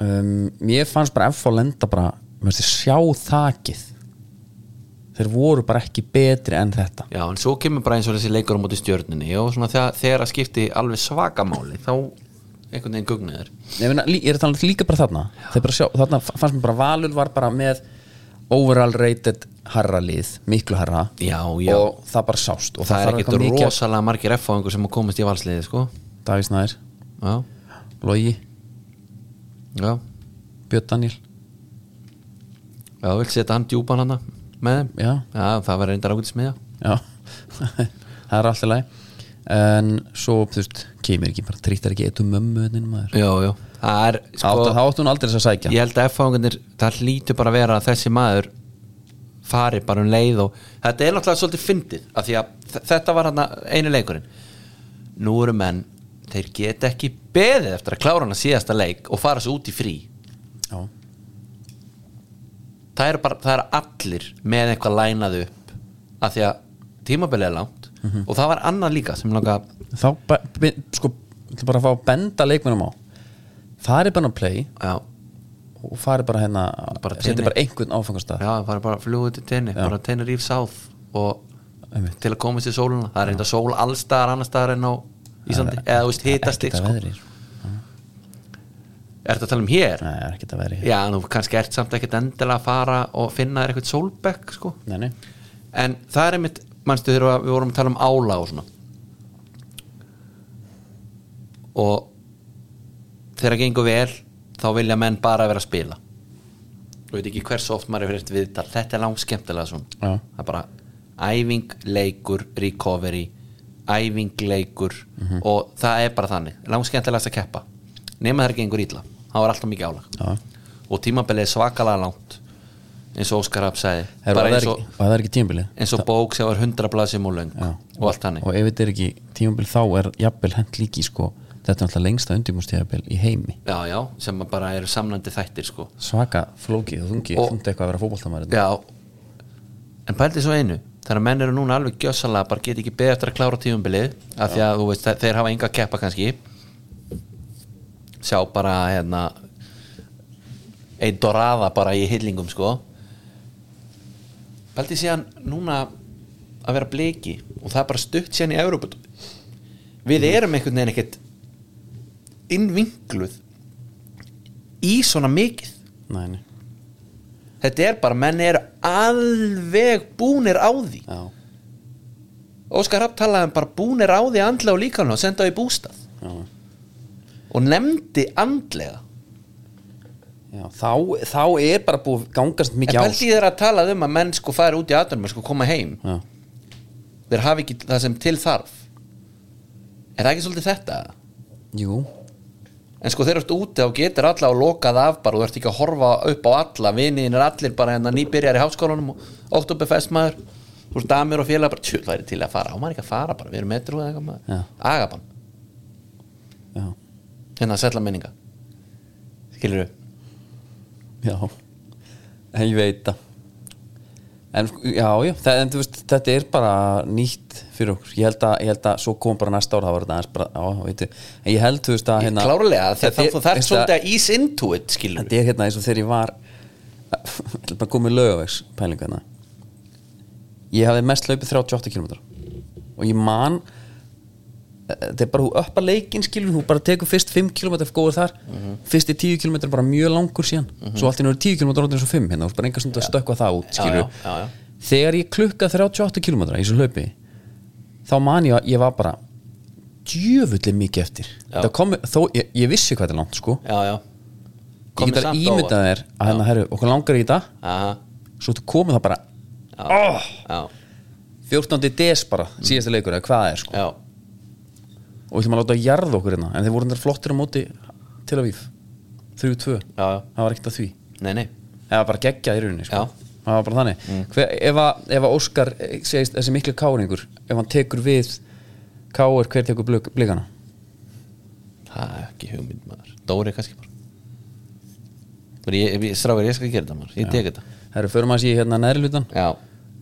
um, Mér fannst bara F að lenda bara þið sjá þakið. Þeir voru bara ekki betri en þetta. Já, en svo kemur bara eins og þessi leikur á móti stjörninni og svona þegar, þegar að skipti alveg svakamáli þá einhvern veginn gugniður Ég, meina, ég er talað líka bara þarna. Bara sjá, Þarna fannst mér bara Valur var bara með overall rated herra lið, miklu herra Já, já. og það bara sást. Og það, er þarf ekkert rosalega margir F-fáingur sem að komast í valsliði sko. Davíð Snæðir, já, Logi, já, Björn Daniel já, þú vilt setja hann djúpan hana með þeim? Já, það var reyndar ákveðið smiðja já. Það er alltaf læg En svo, þú veist, kemur ekki bara trýttar ekki eitt um mömmu maður. Já, já, það er Sko, sko, þá áttu hún aldrei þess að sækja. ég held að F-fáingarnir það hlýtur bara að vera að þessi maður fari bara um leið og þetta er náttúrulega svolítið fyndið af því að þetta var hann einu leikurinn. Nú eru menn þeir geta ekki beðið eftir að klára hann að síðasta leik og fara svo út í frí. Já, það eru bara, það eru allir með eitthvað lænað upp af því að tímabilið er langt og það var annað líka sem langa þá, sko, ætla bara að fá að benda leikmennum á. Farið bara að play já, og farið bara hérna tenni. bara einhvern áfangastað. Já, var bara flugið til tenni bara tenni ríf sáð og Einmitt. til að koma sér sóluna það er reynda sól allstaðar annar staðar en á Ísandi, eða þú veist hitast Ekkert að veðri er þetta að tala um hér? Nei, er ekkert að veðri já, nú kannski ert samt ekkert endilega að fara og finna þér eitthvað sólbekk sko. Nei, nei. En það er einmitt manstu þegar við vorum að tala um ála og svona? Og þegar það gengur vel þá vilja menn bara vera að spila. Þú veit ekki hversu oft maður er fyrir eftir viðtal. Þetta er langt skemmtilega svona það er bara æfing, leikur, recovery æfing, leikur Mhm. og það er bara þannig. Langt skemmtilegast að keppa. Nema það gengur ítla, þá er alltaf mikið álag. Já. og tímabilið er svakalega langt eins og Óskar Rapp sagði. Er, það er ekki, það er ekki tímabilið? eins og bók sem var 100 blaðsum og löng Já. og allt þannig. Og ef þetta er ekki tímabil þá er jafnvel hent líki sko, þetta er alltaf lengsta undirbúrstíðabil í heimi. Já, já, sem bara eru samlandi þættir sko. svaka flókið og þungi þungi eitthvað að vera fótboltamæður já. En pældi svo einu þegar menn eru núna alveg gjössalega bara get ekki beðið eftir að klára tímumbilið af því að þú veist, þe- þeir hafa enga að keppa kannski. Sjá bara hérna einn doraða bara í hyllingum sko. Pældi síðan núna að vera bliki og það er bara stutt síðan í Európa við erum einhvern veginn ekkert innvinkluð í svona mikið. Nei, nei. Þetta er bara, menn eru alveg búnir á því. Já, Óskar Rapp talaði um bara búnir á því andlega og líka og senda á í bústað. Já, og nefndi andlega. Já. Þá, þá er bara búið gangast en mikið á. pældi þér að tala um að menn sko færi út í aðdunum sko koma heim, Já. þeir hafi ekki það sem til þarf. Er það ekki svolítið þetta? Jú, en sko þeir eru úti og getur alla og lokað af bara og þú ert ekki að horfa upp á alla. Viniðin er allir bara hérna nýbyrjar í háskólanum og oktoberfest maður. Þú veist damir og félag bara tjú, það er til að fara. Á maður ekki að fara bara, við erum metru eða eitthvað maður. Agabann, já, hérna að setla minninga. Skilur já. En ég veit það En já, já, það, en veist, þetta er bara nýtt fyrir okkur. Ég held að, ég held að svo kom bara næsta ára Það var þetta aðeins bara, já, veitu. En ég held, þú veist að hérna klárlega, þetta það, er- að ease into it skilur Þetta er hérna eins og þegar ég var Ég ætla bara í lögavegs pælingu hérna Ég hafði mest hlaupið 38 km Og ég man Þetta er bara þú upp að leikin skilur Þú bara tekur fyrst 5 km góður þar Fyrst í 10 km bara mjög langur síðan. Svo allt í náður 10 km eins og 5 hérna Þú veist bara stund að stökkva það út skilur já, já, já. Þegar ég klukka 38 km í þessu hlaupi Þá man ég að ég var bara Djöfulli mikið eftir. Það komi, þó, ég, ég vissi hvað þetta er langt sko. Já, já, Kom ég get að ímynda þér að hérna, herru, okkur langar í Aha, svo þú komið það bara oh, já, 14. des bara, síðasta leikur eða hvað það er sko. Já og við ætlum að láta að jarða okkur hérna. En þeir voru þetta flottir á móti til að víf 3-2, Já, já, það var ekkert að því. Nei, nei. Eða bara geggjað í rauninni sko. Mm. það var bara þannig. Hver, ef, að, ef að Óskar segist þessi miklu káringur ef hann tekur við káir, hver tekur blikana? Það er ekki hugmynd maður. Dóri kannski bara. Bara ég, skal gera þetta maður. Ég tek þetta. Það eru fyrir maður að sé hérna neðri hlutan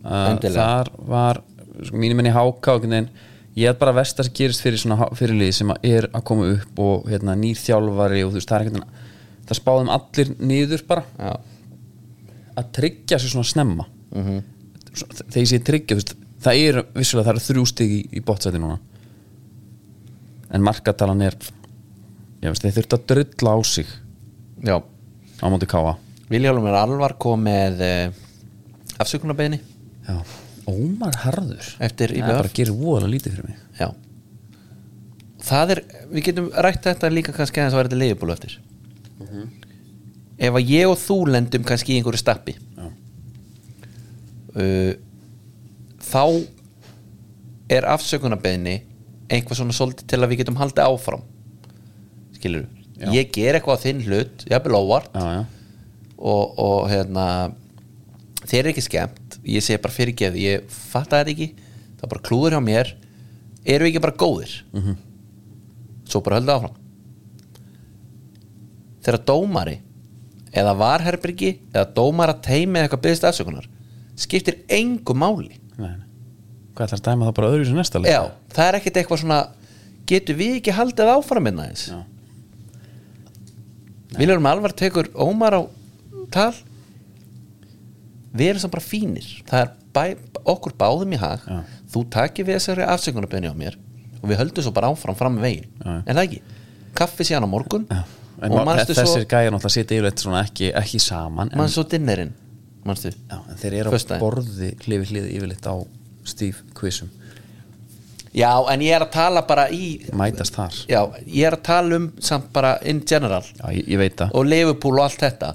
þar var sko, mínum enn í háká en ég er bara að versta sem gerist fyrir svona fyrirlið sem að er að koma upp og hérna, nýr þjálfari og þú veist það er ekkert það spáðum allir niður bara. Já, að tryggja sér svona snemma. Mhm. Svo- þegar ég sé tryggja þú veist, það er vissulega það eru þrjú stig í, í bótsæti núna. En markatalan er ég veist þeir þurft að drulla á sig já. á móti káa Viljálfur Alvar kom með uh, afsökunarbeginni Já. Ómar Harður? Eftir það IBF. er bara gera voðalega lítið fyrir mig. Já. Það er, við getum rætt þetta líka kannski að vera þetta leifbúlu eftir. Ef að ég og þú lendum kannski í einhverju stappi uh, Þá er afsökunarbeginni einhvað svona svolítið til að við getum haldið áfram. Skilur Já. ég ger eitthvað á þinn hlut, jafnvel óvart. Já, já. og, og hérna þeir eru ekki skemmt ég segi bara fyrirgeð, ég fatta þetta ekki það er bara klúður hjá mér eru ekki bara góðir -hmm. svo bara höldum áfram þegar dómari eða varherbyrgi eða dómara teimi eða eitthvað byggðist afsökunar skiptir engu máli Nei. Hvað ætlar að dæma það bara öðru sem næsta leik? já, það er ekkert eitthvað svona getur við ekki haldið áfram minna eins Já. Viljarum Alvar tekur Ómar á tal við erum samt bara fínir. Það er bæ, okkur báðum í hag. Já. þú takir við þessari afsökunarbyrni á mér og við höldum svo bara áfram fram með veginn. Já. en það ekki, kaffi síðan á morgun. En og ma- manstu þessir svo gæjar náttúrulega sitja yfirleitt ekki, ekki saman en, manstu svo dinnerinn en þeir eru á borði hlifi hlið yfirleitt á Steve Quissum já en ég er að tala bara í mætast þar. Já, ég er að tala um samt bara in general. Já, ég, ég og Liverpool og allt þetta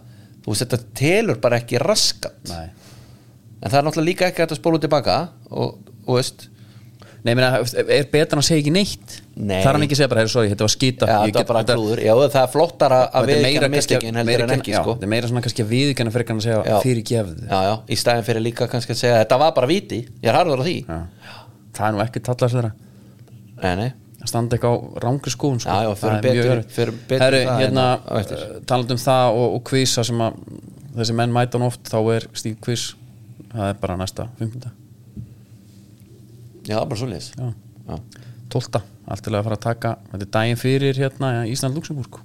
veist þetta telur bara ekki raskat. Nei, en það er náttúrulega líka ekki að spóla tilbaka og, og veist. Nei meina, er betra en að segja ekki neitt? Nei. Það er hann ekki að segja bara, "Heyrðu, sorry, þetta var skýta Já, það er get- bara þetta- klúður. Já, það er flottara að þetta við meira ekki kannski að- mistökin heldur en ekki já, sko. þetta er meira svona kannski að viðkjanna en að segja Já. fyrir gefðu Já, já, í staðin fyrir líka kannski að segja Þetta var bara viti, ég er harður á því. Það er nú ekki tallas þeirra. Nei, nei, að standa eitthvað á rángri skóun sko. Það er mjög í það hérna, uh, talandi um það og, og kvisa sem að þessi menn mæta hann oft þá er Steve Quiz það er bara næsta 15. já, bara svo leis Já. Já, 12. allt til að fara að taka þetta er daginn fyrir hérna ja, Ísland Luxemburg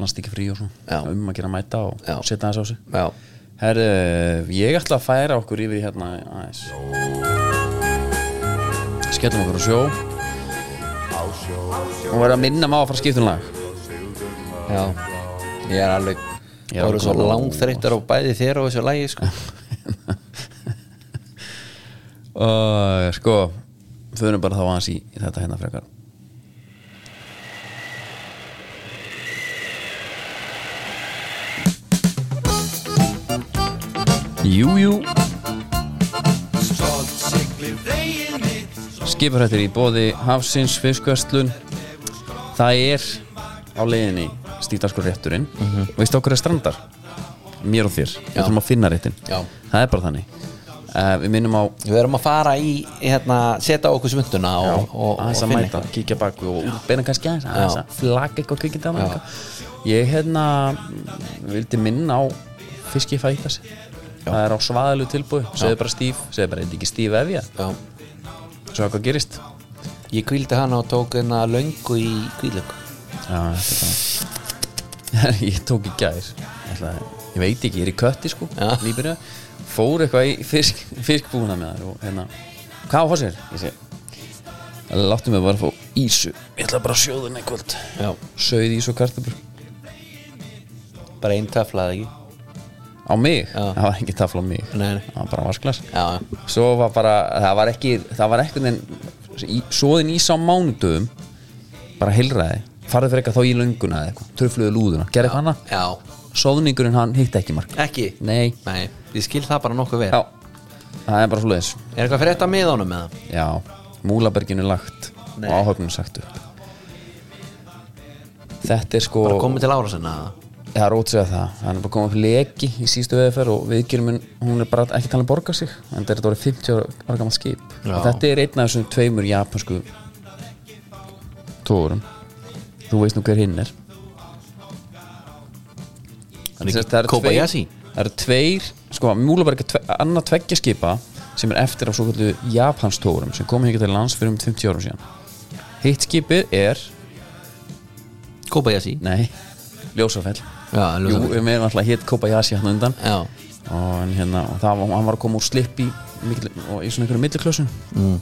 landstíki frí og svona um að gera mæta og Já. setja þess á sig já. Herru, ég ætla að færa okkur yfir í hérna aðeins skellum okkur á sjó og verða að minna má að fara að skipta um lag já. Ég er alveg Já, Það eru svo góð. langþreyttar á bæði þér og þessu lægi sko. og sko förum bara þá aðeins í, í þetta hérna frekar Jú, jú Skiparhættir í bóði Hafsins fiskvöstlun Það er á leiðinni stíðdarskur rétturinn. Og veistu okkur er strandar. Mér og þér, við þurfum að finna réttin Já. það er bara þannig. Uh, við minnum á Við erum að fara í hérna, Setja okkur svunduna og, og, og að finna eitthvað. kíkja baku og útbeina kannski aðeins, að flagga eitthvað kvikið Já. á ég hérna mm, vildi minna á fiski fætas það er á svaðalu tilbúi, segðu bara stíf segðu bara, eitthvað ekki stíf ef ég. Svo hvað gerist. Ég kvíldi hana og tók hérna löngu í kvílöngu Já, þetta er Ég tók í gær. Ég, veit ekki, ég er í kötti sko Já. Nýbyrja Fór eitthvað í fisk, fiskbúna með þar og hérna Hvað á sér? Ég segi Láttu mig bara að fá ísu. Ég ætla bara að sjóða henni kvöld. Já. Sauð ís og kartabur Bara einn taflaði ekki Á mig? Já. Það var ekki tafla á mig. Nei, nei. Það var bara vasklas Já, Svo var bara, það var ekki Það var ekkert en Svoðin ís á mánudöfum Bara heilræði. Farið fyrir eitthvað þá í lönguna eða eitthvað tröfluðu lúðuna, gerði hana Já, sóðningurinn hann hitti ekki mark. Ekki? Nei, Nei, ég skil það bara nokkuð vel. Já, það er bara svo leiðis Er eitthvað fyrir þetta með honum með það? já, Múlaberginu er lagt Nei. og áhöfnum sagt upp. Þetta er sko Bara komið til ára sinna það er ótt að segja það, hann er bara komið upp leki í sístu veðferð og viðgjörminn hún er bara ekki talað að borga sig en þetta er þetta orðið 50 ára, ára gammal skip. Já. og þetta er einn af þessum tveimur japansku tórum þú veist nú hver hinn er. Er ekki sagt, það eru tveir- eru tveir, sko, Múlaberg er tve, annað tveggja skipa sem er eftir af svo kallu japanstórum sem komið ekki til lands fyrir um 50 árum síðan. Hitt skipið er, Kobayashi. Nei Ljósafell. Já, Jú, við meðum alltaf hitt Kobayashi hann undan. Já, og, hérna, og það var, hann var að koma úr slipp í, mikil, í svona einhverju milliklössun mm.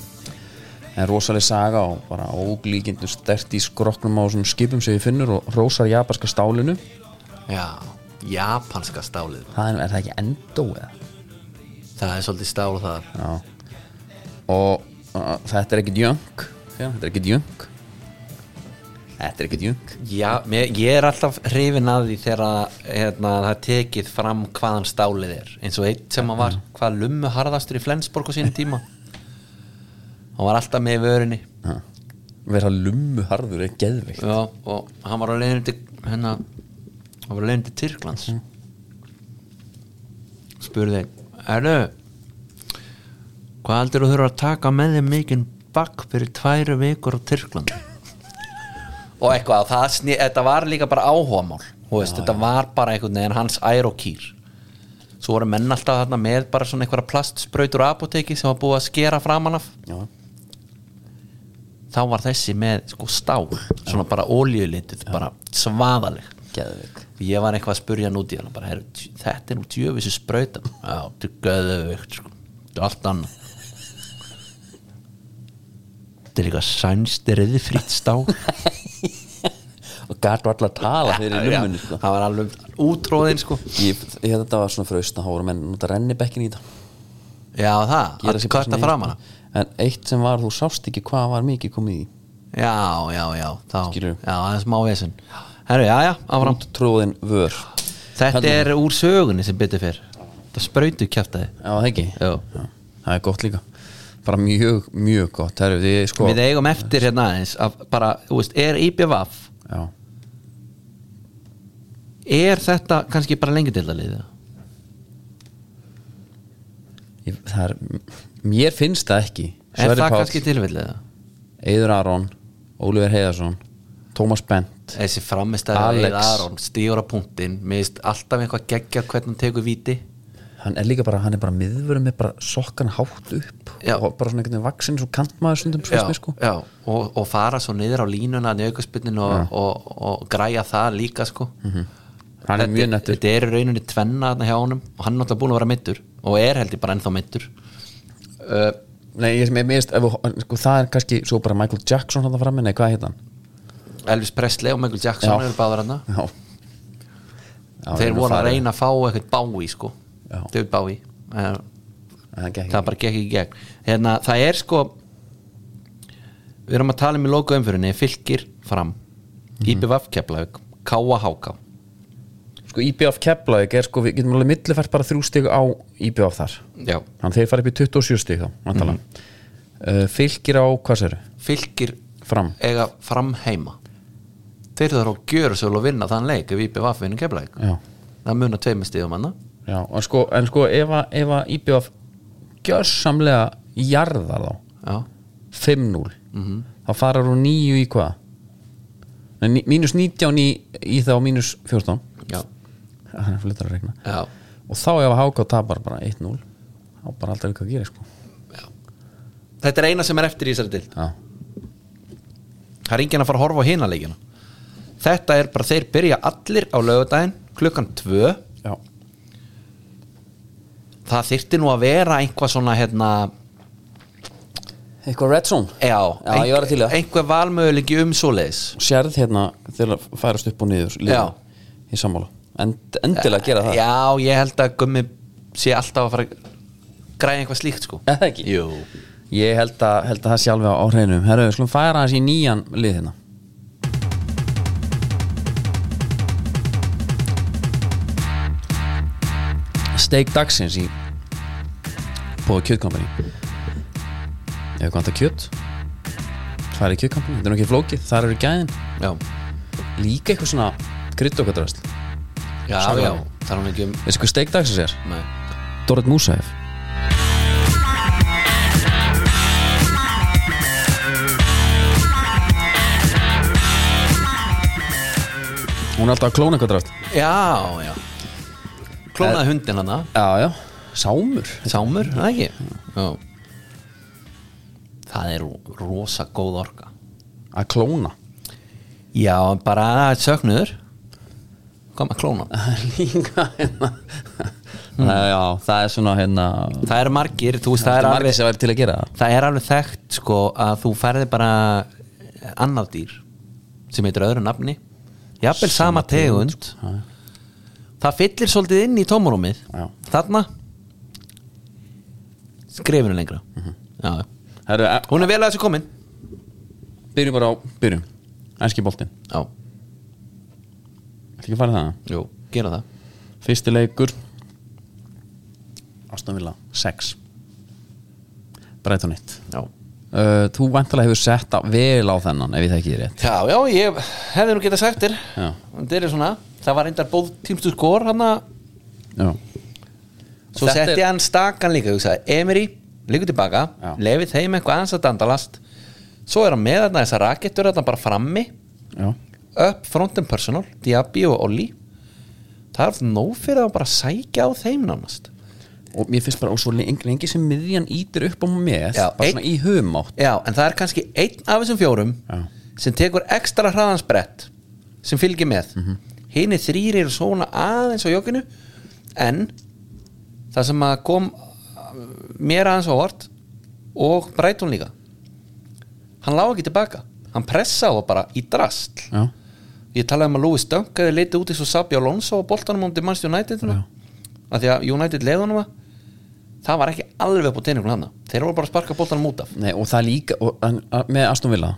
en rosaleg saga og bara óglíkindu stert í skroknum á svona skipum sem við finnur og rósar japanska stálinu. Já Japanska stálið. Það er, er það ekki endó eða? Það er svolítið stál þar. Já. og uh, þetta er ekkit jöng þetta er ekkit jöng þetta er ekkit jöng Já, mér, ég er alltaf hrifin að því þegar hérna, það er tekið fram hvaðan stálið er. Eins og eitt sem hann var hvað lummu harðastur í Flensborg á sínum tíma. Hann var alltaf með vörinni Já. vera lummu harður er geðvikt Já, og hann var á leiðin til hérna, hann var á leiðin til Tyrklands. Spurði erðu hvað heldur þú þurfa að taka með þig mikinn bakk fyrir tværu vikur á Tyrkland og eitthvað það sný, þetta var líka bara áhugamál veist, þetta var bara einhvern veginn hans ærokýr. Svo voru menn alltaf þarna með bara svona einhverja plastsprautur á apoteki sem var búið að skera framan af. Já. þá var þessi með sko stál svona bara ólíulitið, bara svaðaleg. Ég var eitthvað að spurja hann út í hann bara, "Heyrðu, dj- þetta er nú djöfisir sprauta. Já, þetta er göðuvikt sko. allt annað þetta er líka sænst reyðfrýtt stál. Og gætu allar að tala fyrir lummunni sko. það var alveg útróðin sko. Ég, ég þetta var svona fröst að hóra menn nota rennibekkin í þetta já það, að kvarta fram hana en eitt sem var, þú sást ekki hvað var mikið komið í. Já, já, já, þá. Já, það er smá vesinn herru, já, já, áfram. Tróðin vör. Þetta Hérna. er úr sögunni sem byttir fyrr það sprautu kjæftaði já, það ekki? Já, það er gott líka bara mjög, mjög gott Heru, við, sko, Við eigum eftir hérna aðeins að bara, þú veist, er já, er þetta kannski bara lengi til að liða? ég, það er, mér finnst það ekki Er Sverrir það Páll, kannski tilfellið? Eiður Aron Ólífer Heiðarsson Tómas Bent Þessi framistæði. Eið Aron stígur á punktinn finnst alltaf eitthvað geggja hvernig hann tekur víti hann er líka bara, hann er bara miðvörum með bara sokkan hátt upp Já. og bara svona einhvern veginn vaksin svo kantmaður stundum svo já, mér, sko. já, og, og fara svo niður á línuna aukaspinnin og, og, og, græja það líka sko. Hann er mjög nettur. Þetta er rauninni tvenna þarna hjá honum og hann er náttúrulega búin að vera mittur og er held ég bara ennþá mittur uh, Nei, ég, við- sko, það er kannski svo bara Michael Jackson hann fram nei, hvað heit hann? Elvis Presley og Michael Jackson eru báður hann þeir voru að reyna að fá eitthvað bái sko. David Bái en Það bara gekk í gegn. Hérna, það er sko við erum að tala um í loku umfyrinni fylgir fram. Mhm. IBVF Keflavík Káa Háká Sko IBF Keflavík er sko, við getum alveg millifært bara þrjú stig á IBF þar. Já, Þannig þeir fara upp í 27 stig þá mm Mhm. uh, Fylgir á, hvað sér fylgir Fram. eiga fram heima. Þeir þarf að gjöra svo að vinna þann leik ef IBVF vinnur Keflavík. Já, það munar tveimur stigum hann já en sko, en sko ef, að, IBF gjörsamlega jarðar þá já, 5-0 Mhm. þá farar hún 9 í hvað? Mínus 19 í, í þá mínus 14 já, það er flyttar að regna já, og þá ef að HK tapar bara 1-0 þá bara alltaf eitthvað að gera sko. Þetta er eina sem er eftir í þessari dild já, það er enginn að fara að horfa á hina leikina. Þetta er bara þeir byrja allir á lögudaginn klukkan 2 já, það þyrfti nú að vera einhvað svona hérna eitthvað red zone já, Já, ég var til í það. einhver valmöðulegi um svoleiðis sérð hérna þegar það færast upp og niður Já. í sammála End, endilega gera það já, ég held að gummi sé alltaf að fara að græða eitthvað slíkt sko það ekki? Jú. ég held að, held að það sé alveg á hreinu herru, við skulum færa í nýjan lið hérna steik dagsins í bóða kjötkompani. Ef við vantar kjöt það er í kjötkompani, þetta er nokkið flókið þar eru gæðin, já, líka eitthvað svona krydd og hvað já, já það er hún ekki um veistu hvað steik dagsins er? nei. Dorrit Músæf hún er alltaf að klóna eitthvað drast já, já klónaði hundin hana. Já, já, sámur. Sámur, það ekki? Já. Það er rosa góð orka. Að klóna? Já, bara söknuður. Hvað með klóna? líka hérna. Nei, já, það er svona hérna Það eru margir, þú veist, það það er er alveg sem væri til að gera það. Er alveg þekkt sko að þú færði bara annað dýr sem heitir öðru nafni. Jafnvel sama tegund Það fyllir svolítið inn í tómarúmið. Þarna. Skrifinu lengra. Já, Herru, e- hún er vel að þessu komin. Byrjum bara á, byrjum. Ænski boltinn, Já, ætla ekki að fara það jú, gera það. Fyrsti leikur. Aston Villa 6 Brighton 1 Já uh, Þú vantilega hefur sett vel á þennan ef ég þekki þér rétt. Já, já, ég hefði nú getað sagt þér. Það er svona, það var reyndar bóð tímstu skor hann að Svo setti er- hann stakan líka Emery, líka tilbaka. Lefið þeim eitthvað aðeins að dandalast. Svo er hann með þarna þessar rakettur Þarna bara frammi. Já, Up front and personal, Diaby og Olli. Það er nóg fyrir að bara sækja á þeim nánast og mér finnst bara og svo lengi, sem miðjan ítir upp á með Já, bara einn- svona í humátt Já, en það er kannski einn af þessum fjórum Já. sem tekur ekstra hraðansbrett sem fylgir með mm. -hmm. hini þrýr eru svona aðeins á jogginu en það sem að kom uh, mér aðeins á vort og Breitón líka hann lá ekki tilbaka hann pressaði það bara í drastl Já, ég talaði um að Louis Dunk hefði litið út eins og Sabi Alonso á boltanum um til Manchester United Já. af því að United leiðunum það það var ekki alveg upp á teiningun hann þeir voru bara að sparka boltanum út af. Nei, og það líka og, en, að- með Aston Villa?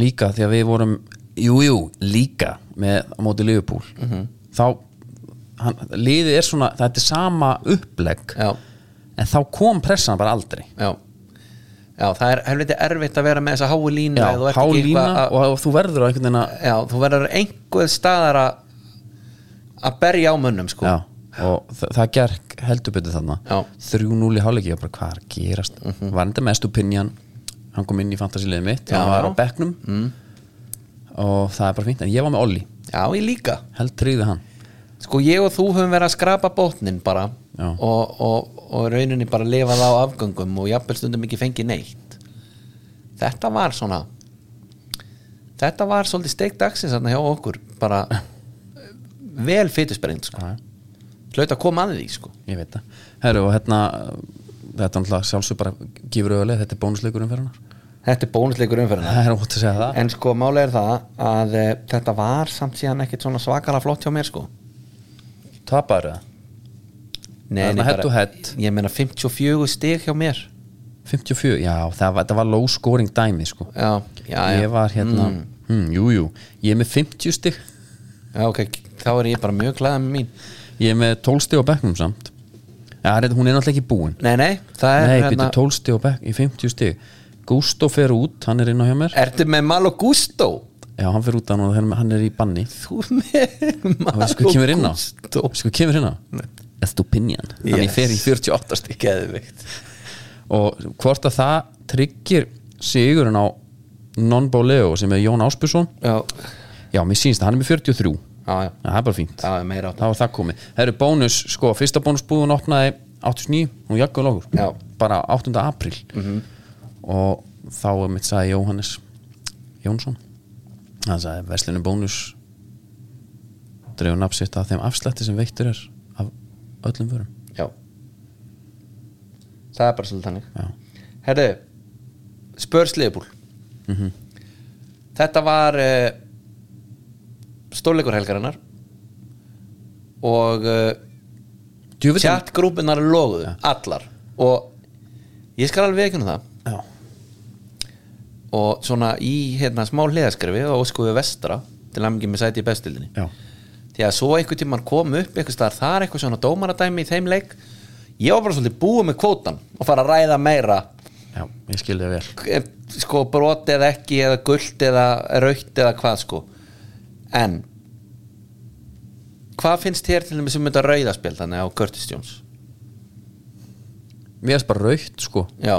Líka því að við vorum jú, jú, líka með á móti Liverpool. Mhm. þá hann, liðið er svona, þetta er sama upplegg. Já, en þá kom pressan bara aldrei. Já. Já, það er helviti erfitt að vera með þessa hái línu Já, ef þú ert há ekki lína að- og, og þú verður á einhvern veginn að já, þú verður einhver staðar að að berja á mönnum sko. Já, og þa- það gerk heldur betur þarna. Já. Mhm. 3-0 í hálfleiki og bara hvað er að gerast? Var þetta mest opinion. Hann kom inn í fantasiliðið mitt, hann var á bekknum. Mm. og það er bara fínt en ég var með Olli, já, ég líka. Held tryggði hann. Sko ég og þú höfum verið að skrapa bótnin bara. Og, og, og rauninni bara lifað á afgöngum og jafnvel stundum ekki fengið neitt. Þetta var svona þetta var svolítið steik dagsins þarna hjá okkur. Bara vel fytusbreynd sko. Já. Hlaut að koma að því sko. ég veit það, herru og hérna þetta er alltaf sjálfsög bara gefur auðvitað, þetta er bónusleikur umferðunar þetta er bónusleikur er það. En sko málega er það að e, þetta var samt síðan ekkert svona svakalega flott hjá mér sko. Tapar það, Nei, bara- ég meina 54 stig hjá mér. 54, já það var, var low scoring dæmi sko. Já, já, já. ég var hérna, Mm. hm, jú jú ég er með 50 stig. Já, ok, þá er ég bara mjög glæða með mín ég er með 12 stig á bekknum samt. Já, þetta- hún er náttúrulega ekki búin. Nei, nei, það er Nei, hérna byrju 12 stig og bekk í 50 stig. Gusto fer út, hann er inn á hjá mér. Ertu með Malo Gusto? Já, hann fer út hann og hann er í banni. Þú með Og Malo veistu hvað kemur inn á? Gusto hvað kemur inn á? Estupinian Hann Yes. fer í 48 stig. Geðvikt Og hvort að það tryggir sigurinn á non-bóleo sem er Jón Áspjússon Já, Já, mér sýnst það, hann er með 43 já, já, Já, það er bara fínt. Er meira. Á Það var það komið. Það eru bónus, sko, fyrsta bónusbúðun opnaði 89, hún jakkuð lókur Já. bara 8. apríl. Og þá er mitt sagði Jóhannes Jónsson. Hann sagði verslinu bónus dreifur nafnsitt af þeim afslætti sem veittur er af öllum vörum. Já. Það er bara svolítið þannig. Já. Herðu Spurs Liverpool. Mhm. Þetta var uh, stórleikur helgarinnar og uh, chatgrúpinar loguðu allar og ég skal alveg ekki það. Já. og svona í hérna smá hliðaskrifi og skoðu vestra til að með sæti í bestildinni. Já. því að svo einhvern tímann kom upp einhvers staðar þar eitthvað svona dómaradæmi í þeim leik. Ég var bara svolítið búið með kvótan og fara að ræða meira. Já, ég skilði það vel. Eh, sko brot eða ekki eða gult eða raukt eða hvað sko en hvað finnst þér til þess að mynda rauðaspjald þannig á Curtis Jones? Mér finnst bara raukt sko. Já.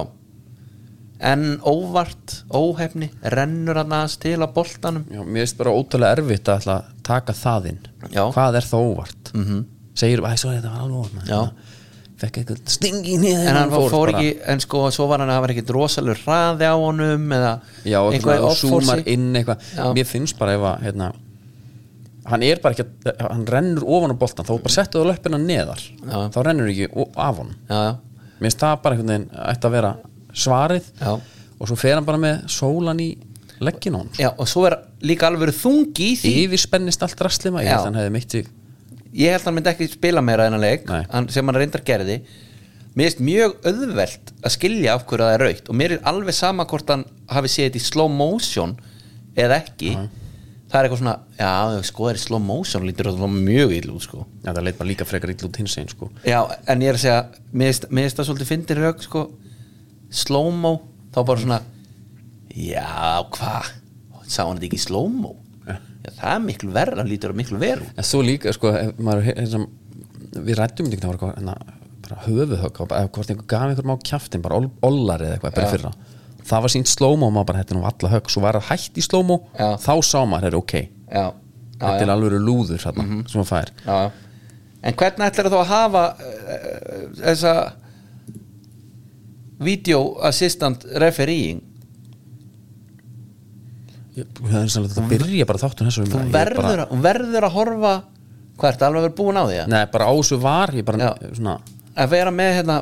En óvart, óhefni rennur hann aðeins til á boltanum. Já, mér finnst bara ótrúlega erfitt að að taka það inn. Já. hvað er það óvart? Mm -hmm. segir, æ, svo þetta var alveg óvart Já. fekk eitthvað stingi niður en hann fór, fór ekki, en sko svo var hann að var ekkit rosalur hraði á honum eða já, og eitthvað off-force. súmar inn eitthvað. Mér finnst bara ef að hérna, hann er bara ekki að, hann rennur ofan á boltan þá bara settu það löppina neðar Já. þá rennur ekki af já, mér finnst það bara einhvern veginn ætti að vera svarið Já. og svo fer hann bara með sólan í leggin á hann já og svo er líka alveg verið þungi í því. Yfirspennist allt rastlima ég held að hann hefði mitt sig. Ég held að hann myndi ekki spila meira en að hann, sem hann reyndar gerði. Mér finnst mjög auðvelt að skilja af hverju það er raukt og mér er alveg sama hvort hann hafi séð þetta í slow motion eða ekki það er eitthvað svona, já, sko er í slow motion lítur það mjög illa út sko. Já, það leit bara líka frekar illa út hins einn sko. já, en ég er að segja mér finnst það svolítið fyndin rauk sko. Slow-mo, þá bara svona já, hvað sá hann þetta ekki slow-mo? Já, það er miklu verra, lítur það miklu út. en svo líka sko, maður, hérna, við rættum þetta það var eitthvað hérna, bara höfuðhögg eða hvort einhver gaf einhver má kjaftin bara ol- ollar eða eitthvað, bara fyrra það var sínt slómo og maður bara hætti nú alla högg. Svo var það hætt í Já. þá sá maður er ok, já, já, þetta er já, alveg lúður hérna, sem maður fær. Já. en hvernig ætlar þá að hafa uh, þessa video assistant refereeing? Það er sannlega þetta byrja bara þáttun þessu þú verður, bara, þú verður að horfa hvað ertu alveg vera búin á því neða, bara á þessu var bara, Já. svona að vera með hérna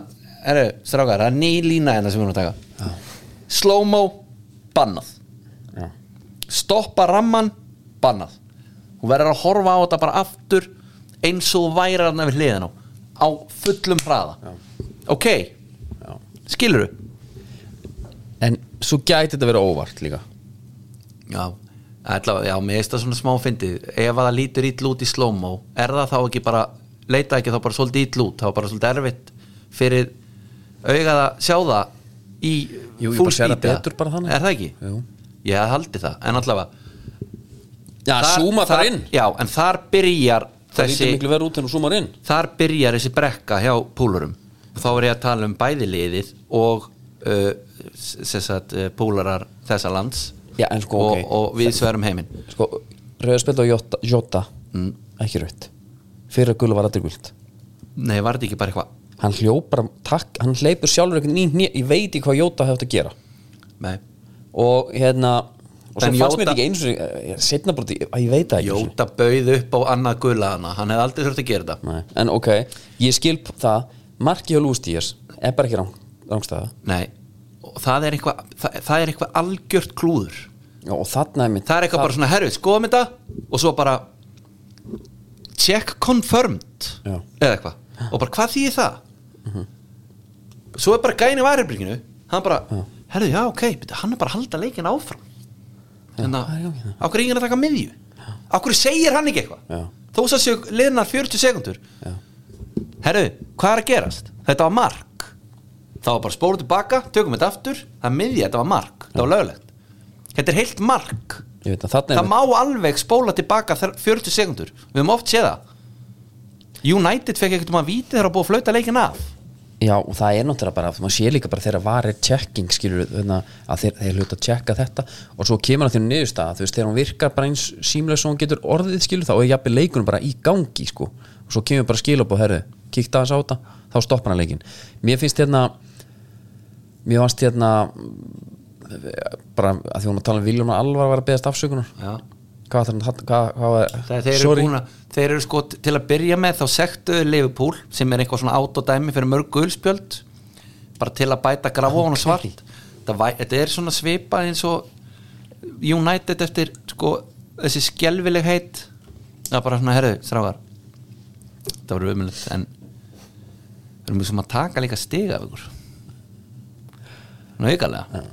eru, strákar, það er ný lína hérna sem við erum að taka slow-mo, bannað. Já, stoppa ramman, bannað. Þú verður að horfa á þetta bara aftur eins og þú væri þarna við hliðin á. Á fullum hraða. Ok, skilur en svo gæti þetta verið óvart líka. Já, allavega, já, mér veist það svona smá fyndið. Ef að það lítur ítl út í slow-mo er það þá ekki bara, leita ekki þá bara svolítið ítl út, þá er bara svolítið erfitt fyrir augað að sjá það í Jú, ég bara sér eða? betur bara þannig. er það ekki? Jú. ég haldið það, en allavega já, súma þar inn já, en þar byrjar það þessi, þar byrjar þessi brekka hjá púlurum þá er ég að tala um bæði liðið og uh, sagt, uh, púlarar þessa lands Já, en sko, og, ok. og við sverum heiminn sko, rauðarspil og Jota Mm. ekki rautt fyrir að gula var allir gult nei, var þetta ekki bara eitthvað hann hljópar, takk, hann hleypur sjálfur einhvern í hné, ég veit ekki hvað Jota hefði átt að gera. Nei. og hérna og svo fannst mér ekki eins og setna bara, ég veit það ekki Jóta bauð upp á annað gula hana. Hann hefði aldrei þurft að gera þetta Nei. en ok, ég skil p- það. Marki hjá Lústíðars er bara ekki rang, rángstæða nei, og það er eitthvað það, það er eitthvað algjört klúður. Já, og þarna er mitt það er eitthvað bara svona, herru, skoðum þetta og svo bara check confirmed Já. eða eitthvað. Og bara hvað þýðir það svo er bara gæni varibringinu hann bara, herru, já, ok byrju, hann er bara að halda leikin áfram. Þannig að, þarna? á hverju enginn að taka miðju? Á hverju segir hann ekki eitthvað? Já. þó svo séu liðnar 40 sekundur Já. herru, hvað er að gerast? Þetta var mark. Þá var bara spóru tilbaka, tökum þetta aftur. Það er miðja, þetta var mark, þetta var löglegt. Þetta er heilt mark. Veit það má alveg spóla tilbaka þar- 40 sekundur, við höfum oft séð það. United fekk ekkert um að víti þegar að búið að flauta leikin af Já, og það er náttúrulega bara, maður sé líka bara þegar var er checking, skilur að þeir, þeir hluta að checka þetta og svo kemur hann til niðurstaða, þú veist, þegar hún virkar bara eins símlega svo hún getur orðið, skilur þá er jafnvel leikunum bara í gangi, sko og svo kemur bara skil upp og herðu, kíkta þess á þetta þá stoppar hann leikin. Mér finnst hérna mér fannst hérna bara að því hún að tala um Viljón og Alvar var að beðast afsökunar Já. Hvað var þegar þeir eru, sko til að byrja með þá sektuðu Liverpool sem er eitthvað svona autodæmi fyrir mörg gulspjöld bara til að bæta grafofan og svart. þetta, þetta er svona svipa eins og United eftir sko þessi skelvileg heit. Það er bara svona herðu, strákar það voru umjöld en við erum sem að taka líka stiga af ykkur. Náugalega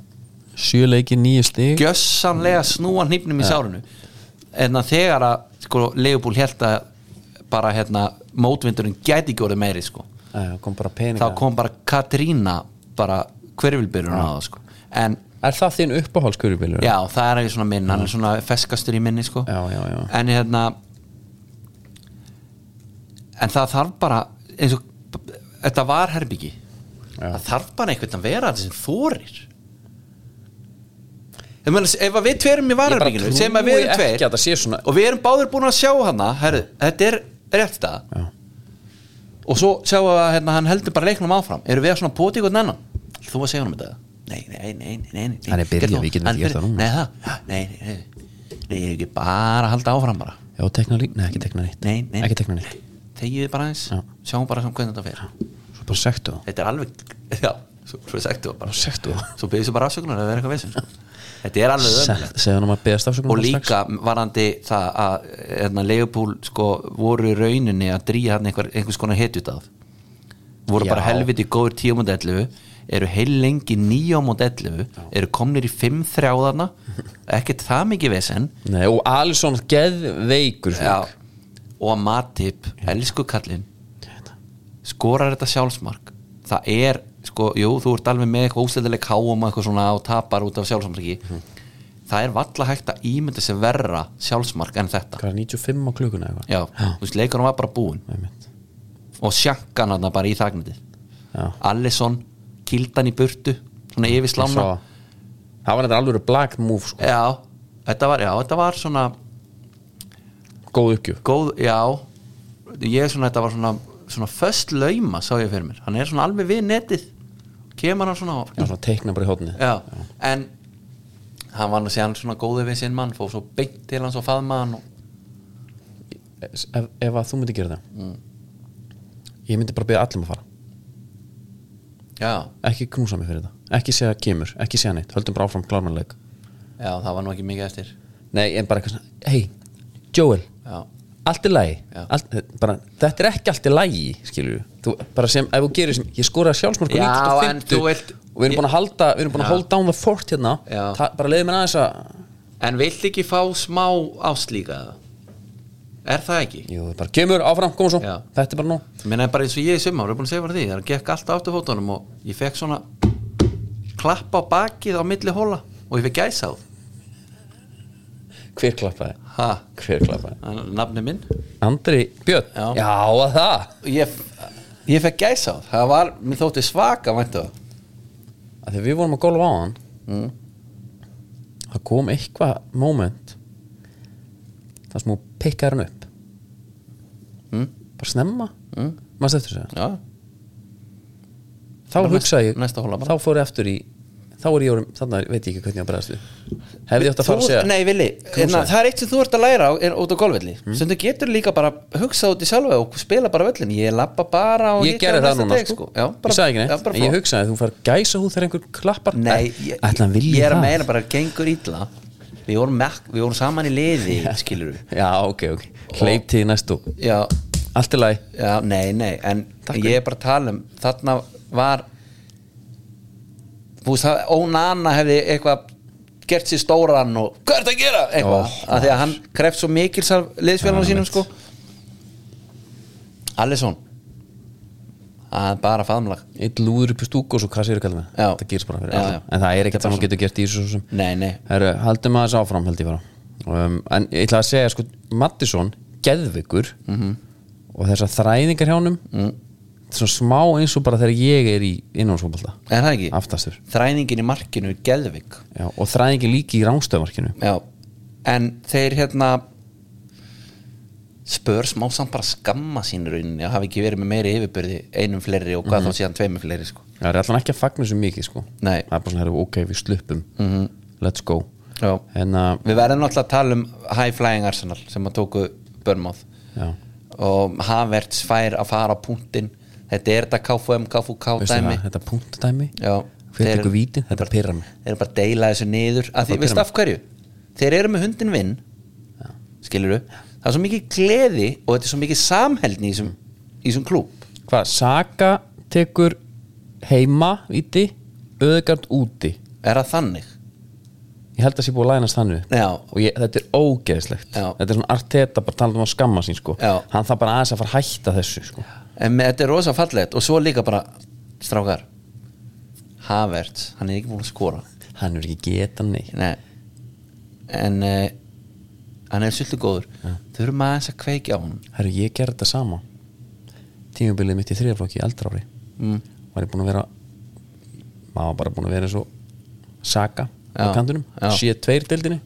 sjö leiki nýju stig. Gjössanlega snúa hnífnum í sárinu en þegar að sko, Leopold held að bara hérna mótvindurinn gæti ekki orðið meiri sko Æ, kom þá kom bara Katrína bara hverfylbyrjun á það sko. En Er það þinn uppáhaldskurubílur? já, það er ekki svona minn hann er svona feskastur í minni sko. Já, já, já. en hérna en það þarf bara eins og þetta var herbyggi það þarf bara einhvern að vera Ég meina, ef við tverum í varherbygginu sem að við erum tveir það svona- og við erum báðir búin að sjá hana herru, þetta er rétt Já. og svo sjáum við að hérna, hann heldur bara leiknum áfram. Eru við að svona poti ykkur nennan þú að segja hann um þetta? Nei, nei, nei, nei, nei, nei. Hann er byrjað, við getum ekki gert það nei, það, nei, nei, nei, nei, ég er ekki bara að halda áfram bara. Já, tekna lík, nei ekki tekna nýtt nei, nei, Ekki tekna nýtt þegið bara eins, Já. sjáum bara hvernig þetta fer. Svo bara sektu það þetta er alveg, já, svo, sektu það bara. Sektu það svo byrjuðu bara afsökunar að vera eitthvað vesen þetta er alveg afsökunar og líka varandi það að hérna, Leopold sko voru í rauninni að dríja hann einhver, einhvers konar hetjut af voru Já. bara helviti góður 10 mót 11 eru heil lengi 9 mót 11 eru komnir í 5 þrjáðarna ekkert það mikið vesen. Nei, og Alisson geðveikur Já. fólk. og Matip, elsku kallinn skorar þetta sjálfsmark. Það er, sko, jú, þú ert alveg með eitthvað óstildileg káum eitthvað svona og tapar út af sjálfsmarki. Það er valla hægt að ímynda sér verra sjálfsmark en þetta. Hvað er 95 á klukkuna eitthvað? já, þú veist, leikurinn var bara búinn. Einmitt. og sjakkan hann bara í þagnandi. Allison, kildan í burtu svona yfir slána. það var þetta alveg black move sko. já, þetta var, já, þetta var svona Góð uppgjöf. Góð, já. Ég svona, þetta var svona, svona föst lauma sá ég fyrir mér, hann er svona alveg við netið kemur hann svona Já, svona teikna bara í hótni en hann var nú séðan svona góði við sinn mann fór svo beint til hans og faðma hann og, ef, ef að þú myndi gera það. Ég myndi bara beða allum að fara. Já, Ekki knúsa mig fyrir þetta Ekki segja kemur, ekki segja neitt. Höldum bara áfram klármannleik já, það var nú ekki mikið eftir. Nei, en bara eitthvað svona Hei, Joel, já, allt er lægi Þetta er ekki allt er lægi Skilur þú bara sem, ef þú gerir sem Ég skoraði sjálfsmörku Já, 1950 en þú vilt- Og við erum búin að halda Við erum búin að hold down the fort hérna. Ta, Bara leiði mér aðeins að en vilt ekki fá smá áslíka eða? er það ekki? Jú, bara kemur áfram, koma svo Já. Þetta er bara nú Ég meina bara eins og ég í summa, við erum búin að segja fyrir því það gekk alltaf aftur fótunum og ég fekk svona klappa á bakið á milli hóla og ég fekk gæsa á Hver klappaði? Ha, Hver klappaði? nafni minn Andri Björn Já. Já, að það ég, ég fekk gæsa á það var, mér þótti svaka væntu það að Þegar við vorum að golfa á hann mm. Það kom eitthvað moment Það sem þú pikkar hann upp Mm. Bara snemma Mm. Maður eftir þessu já, Þá hugsaði ég. Þá fór ég aftur í Þá er ég orðum Þannig veit ég ekki hvernig ég að bregðast við. Hefði ég átt að fara að segja Nei, Vili, hérna, það er eitt sem þú ert að læra á, út á golfvelli. Mm. sem þú getur líka bara hugsað út í sjálfa og spila bara völlin, ég lappa bara og Ég gerði það núna deg, sko. Já, bara, Ég sagði ekki já, neitt En ég hugsaði Þú fær gæsa hú þegar einhver klappar. Nei, ég, vilji ég er að meina bara gengur illa. Við vorum, við vorum saman í liði skilur við Já, ok, ok. Hleyp til í næstu Já, Allt er læg já, nei, nei En ég er bara að tala um Þarna var veist, það- Ónana hefði eitthvað gert sér stóran og hvað er þetta að gera? Eitthvað, Ó, af því að hann kreft svo af liðsfélagum sínum sko. Allison Það er bara faðmlag. Eitt lúður upp í stúku og svo kassir kallum Já. Það gerist bara fyrir Já, já. En það er ekkert er sem þú getur gert í þessu svo sem. Nei, nei. Herru, haldum aðeins áfram held ég bara. Um, En ég ætla að segja sko Mattisson, geðvikur Mhm. Og þessar þræðingar hjá honum mm. Svona smá eins og bara þegar ég er í innvánsfólbalta Er það ekki? Aftastur. Þræningin í markinu er geðvik Já, Og þræðingin líki í rángstöðmarkinu Já, en þeir hérna spör smá samt bara skamma sín rauninni að hafa ekki verið með meiri yfirbyrði einum fleiri og hvað þá síðan tveimur fleiri sko. Það er allan ekki að fagna þessu mikið sko. Nei. Það er bara svona, ok, við sluppum. -hmm. Let's go. Já. En að, Við verðum náttúrulega að tala um High Flying Arsenal sem að tóku Börnmáð já. Og Havertz fær að fara á punktin þetta er þetta KFM, KFK Veistu dæmi. Það, þetta Fyrir þeir- þetta þeir eru bara að deila þessu niður. Að því, veist af hverju? Þeir eru með hundin vinn. Skilur það er svo mikið gleði og þetta er svo mikið samheldni í þessum, klúb Hvað, Saga tekur heima víti, öðgard úti. Er það þannig? Ég held að sé búið að lænast þannig. Og ég, þetta er ógeðslegt. Já. Þetta er svona arteta bara talað um að skamma sín sko. Hann þarf bara aðeins að fara að hætta þessu sko en með, þetta er rosa fallegt og svo líka bara strákar Havertz, hann er ekki búin að skora. Hann er ekki geta neitt. Nei. en uh, hann er svolítið góður. Þurfum aðeins að kveikja á honum. Herru, ég gerði þetta sama. Tímabilið mitt í þriðaflokki í eldra ári mm. var ég búin að vera maður var bara búin að vera svo saga á kantunum, sé tveir deildinni.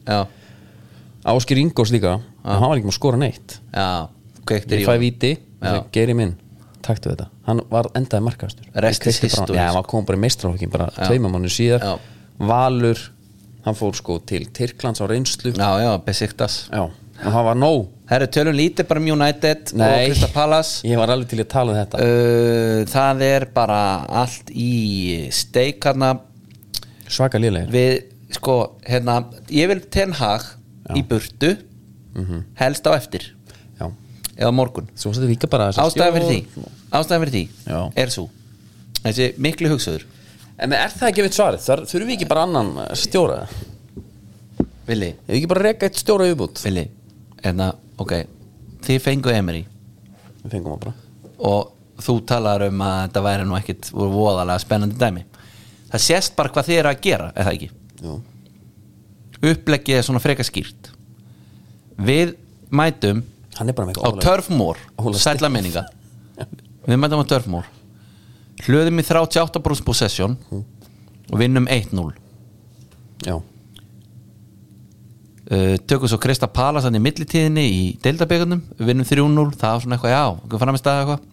Áskir Ingós líka, hann var ekki búin að skora neitt. Já, ég fæ það gerir minn taktu þetta, hann var endaði markastur. Hann komið bara í meistraflokkin bara tveimur mánu síðar. Já. Valur, hann fór sko til Tyrklands á reynslu. Já, já, Besiktas. Já, og hann var nóg. Herru, tölum lítið bara um United og Nei. Krista Palace. Ég var alveg til að tala um þetta. Uh, Það er bara allt í steikarna svaka liðlegir við, sko, hérna ég vil Ten Hag í burtu. Helst á eftir eða morgun. Ástæðan fyrir því. ástæðan fyrir því Já. er svo þessi miklu hugsaður En er það ekki við svarið? Þar þurfum við ekki bara annan eh, stjóra? Vili, Ef við ekki bara reka eitt stjóra yfirbútt? Vili. Hérna, ok. Þið fengu Emery. Við fengum það bara og þú talar um að þetta væri nú ekkit voru voðalega spennandi dæmi. Það sést bara hvað þið eru að gera er það ekki? Jú. uppleggið er svona freka skýrt. Við mætum Hann er bara með á Turfmór Óla sætla menninga við mætum á Turfmór hlöðum í 38% possession og vinnum 1-0 Já, uh, tökum svo Krista Palas hann í millitíðinni í deildabegurnum, við vinnum 3-0 það var svona eitthvað, já, við fram í stað eitthvað.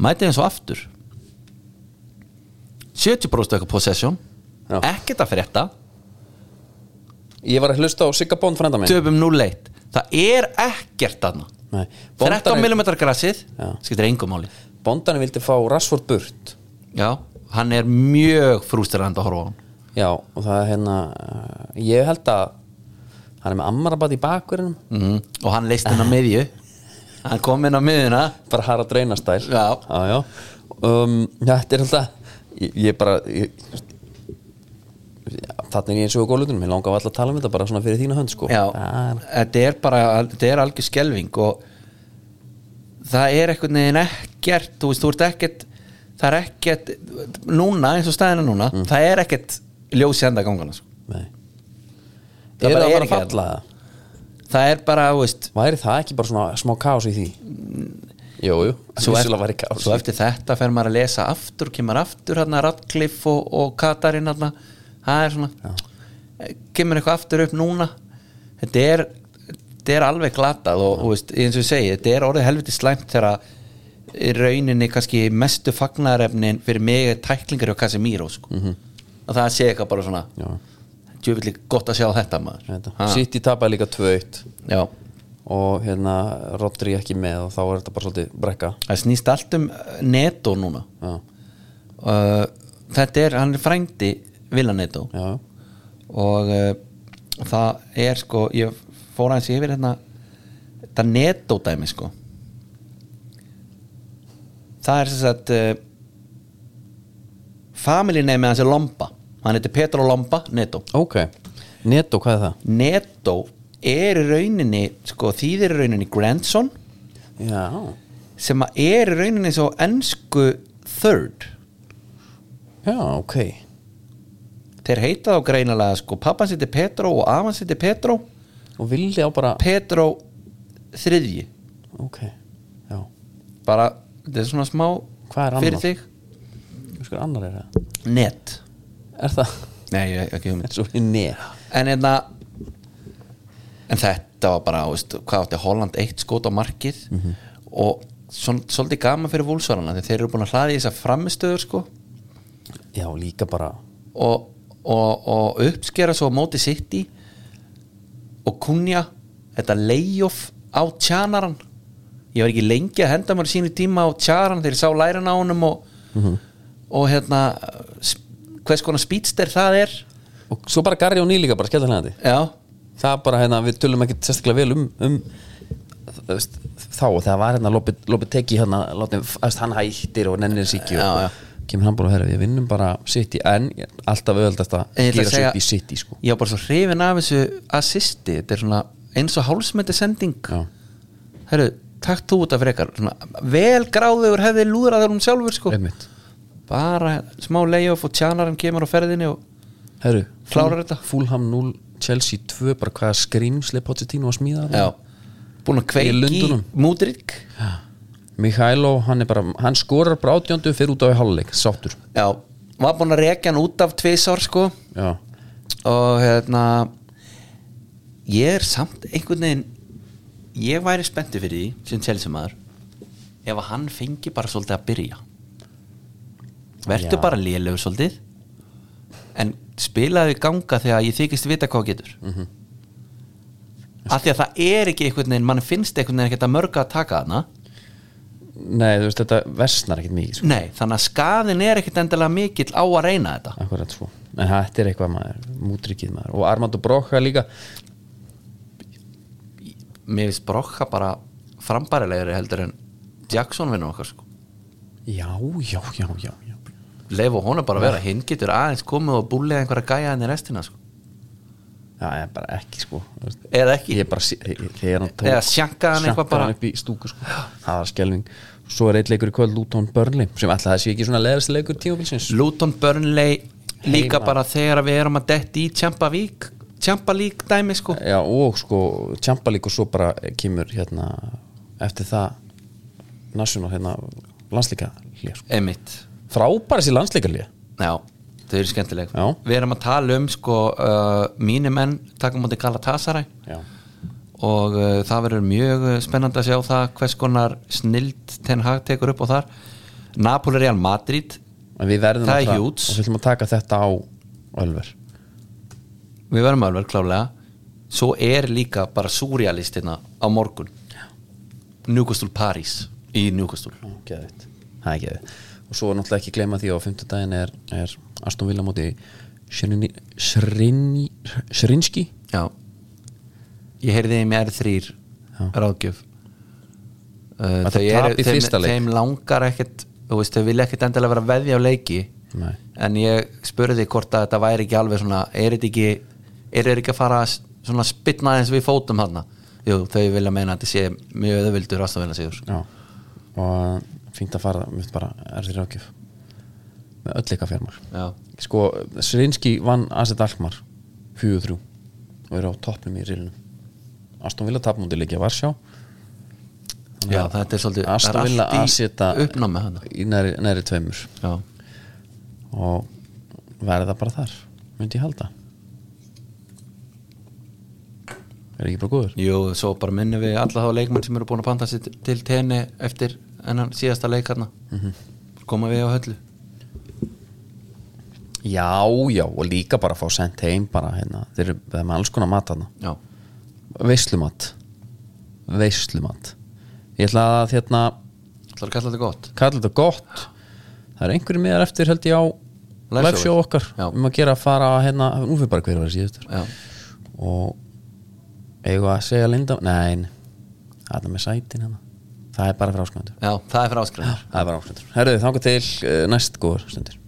Mætið eins og aftur. 70% eitthvað possession. Já. ekkert að frétta. Ég var að hlusta á Sigga Bond frænda minn. Töfum 0-1 það er ekkert aðna Nei, 13 Bondarnir- mm grassið Já. skiptir engum máli Bondarnir vildi fá Rashford burt já, hann er mjög frústirand að horfa á hann Já, og það er hérna uh, Ég held að Hann er með ammarabat í bakverðinum mm. og hann leist henn á miðju hann kom inn á miðjuna Bara hara dreinastæl Já. já, já. Um, Þetta er alltaf Ég, ég bara ég, Þannig er ég eins og góðlutunum Ég langar alltaf að tala um þetta bara svona fyrir þína hönd sko Já, Það þetta er bara þetta er algjör skelving og það er einhvern veginn ekkert þú veist, þú ert ekkert það er ekkert, núna eins og stæðina núna, Mm. það er ekkert ljósi enda gangana sko. Nei Það Er bara það er ekki að falla það? það er bara, þú veist Væri það ekki bara svona smá kaos í því? Jú, jú svo, svo eftir þetta fer maður að lesa aftur, kemur aftur hérna Radcliffe og, og Katarinn hérna, það er svona kemur eitthvað aftur upp núna. Þetta er, þetta er alveg glatað og, og veist, eins og ég segi, þetta er orðið helviti slæmt þegar rauninni kannski mestu fagnarefnin fyrir mig er tæklingar hjá Casemiro sko. og það sé eitthvað bara svona djúvillig gott að sjá þetta maður. Sitt í tapaði líka 2-1 já, og hérna Rodri ekki með og þá er þetta bara svolítið brekka. Það snýst allt um neto núna. Uh, þetta er, hann er frændi Villa Neto já, og uh, það er sko ég fór aðeins yfir hérna þetta Neto dæmi sko. Það er sem sagt uh, family name hans er Lomba. Hann heitir Petro Lomba Neto ok. Netto, hvað er það? Neto er í rauninni sko þýðir í rauninni grandson. Já, sem að er í rauninni svo ennsku third. Já, ok þeir heita þá greinalega sko pappan er Petro og afan er Petro og vilja á bara Petro þriðji. Ok, já, bara, þetta er svona smá Hvað er fyrir þig. Þú sko annar er það. Net. Er það, nei, ég, ekki um er svo í ne en hérna en þetta var bara, veist, hvað átti Holland eitt skot á markið? Og svol, svolítið gaman fyrir vúlsvarana þegar þeir eru búin að hlaði í þessar framistöður sko. Já, líka bara og, og, og uppskera svo móti City og kunja þetta layoff á tjanaran ég var ekki lengi að henda mér sínu tíma á tjaran þegar ég sá læran á honum og, og hérna hvers konar speedster það er. Og svo bara Garri og Ný líka bara hlæðandi já, það bara hérna, við tölum ekki sérstaklega vel um, um þá þegar var hérna Lópi Teki hérna, hann hættir og nennir sig ekki Já, og já. Kemur hann bara að herra, við vinnum bara City en alltaf auðvöldast að gera segja- upp í City sko. ég var bara svo hrifin af þessu assisti, þetta er svona eins og hálsmeti sending. Já. herru, takt þú út af frekar. Svona, vel gráður hefði lúðrað þegar hún sjálfur sko. Einmitt. Bara smá layoff og tjanarum kemur á ferðinni og Herru, Klárar þetta? Fulham 0, Chelsea 2 bara hvaða skrýmsli Pochettino að smíða já, búin að kveiki Í í Mikhailo, hann bara hann skorar bara átjöndu fyrir út á í halvleik sáttur. Já, var búin að rekja hann út af tvisar sko. Já, og hérna ég er samt einhvern veginn ég væri spenntu fyrir því sem Chelsea maður ef að hann fengi bara svolítið að byrja. Verður bara lélegur svolítið en spilaðu ganga þegar ég þykist vita hvað getur. Mm -hmm. af því að það er ekki einhvern veginn, mann finnst einhvern veginn ekki að mörga að taka hana nei þú veist þetta versnar ekkert mikið sko. nei, þannig að skaðin er ekkert endilega mikill á að reyna þetta Akkurat svo En þetta er eitthvað maður, mútrikið maður Og Armando Broca líka mér finnst brokka bara frambærilegri heldur en Jackson vinnur okkar sko Já, já, já, já, já. leifa honum bara að vera, hinn getur aðeins komið og búlega einhverja gæja henni restina sko. Já, ég er bara ekki sko eða ekki, Ég er bara, þegar hann tók Eða sjankaði hann eitthvað sjankaði bara. hann upp í stúku sko. Það var skelving Svo er eitt leikur í kvöld Luton Burnley sem alltaf sé ekki svona leðast leikur tímabilsins. Luton Burnley líka Heima. bara þegar við erum að detti í Champa Vík Champa League dæmi sko. Já, og sko Champa League og svo bara kemur hérna eftir það national hérna landslíka hlýja sko. emitt, Frábæra sér landslíka hlýja já, þau eru skemmtileg. Já. við erum að tala um sko uh, mínir menn taka mútið Galatasaray. Já, og uh, það verður mjög uh, spennandi að sjá það hvers konar snild Ten Hag tekur upp á þar. Napoli Real Madrid. Verðum Það er og við ætlum að taka þetta á Ölver. Við verðum alveg klálega svo er líka bara súrealistina á morgun. Newcastle Paris í Newcastle. Það er geðvitt Og svo náttúrulega ekki gleyma því að á fimmtudaginn er, er Aston Villa móti Shrinski já. Ég heyrði þeim er þrýr ráðgjöf. Uh, þau eru, þeim, þeim langar ekkert veist, þau vilja ekkert endilega vera veðja á leiki. Nei. en ég spurði hvort að þetta væri ekki alveg svona er þetta ekki er ekki að fara svona spytna aðeins við fótum hann þau vilja meina að þetta sé mjög öðvöldur sigur. Já. Og fínt að fara finnst bara er því rákjöf Með öll eitthvað fjármar já, Sko, Shrinski vann Aset Alkmaar 4-3 og er á toppnum í rilunum Aston Villa tapmúndi leikja Varsjá. Já þetta er svolítið Aston Villa Aseta í næri, næri tveimur. Já, og verða bara þar myndi ég halda. Er ekki bara góður? Jú, svo bara minnum við alla þá leikmenn sem eru búin að panta sér til- tenni eftir ennan síðasta leik hann koma við á höllu já, já, og líka bara fá sendt heim bara hérna, þeir eru með alls konar mat já, veislumat. Veislumat. Ég ætla að hérna það er að kalla þetta gott? kalla þetta gott. Það er einhverju miðar eftir held ég á show. okkar. Já. um að gera að fara hérna, nú fyrir bara hver var síðustur já, og við að segja Linda nein, það er með sætin hérna. Það er bara fyrir ásköndur já það er áskræðar það er bara ásköndur herruði þangað til uh, næst góður stundir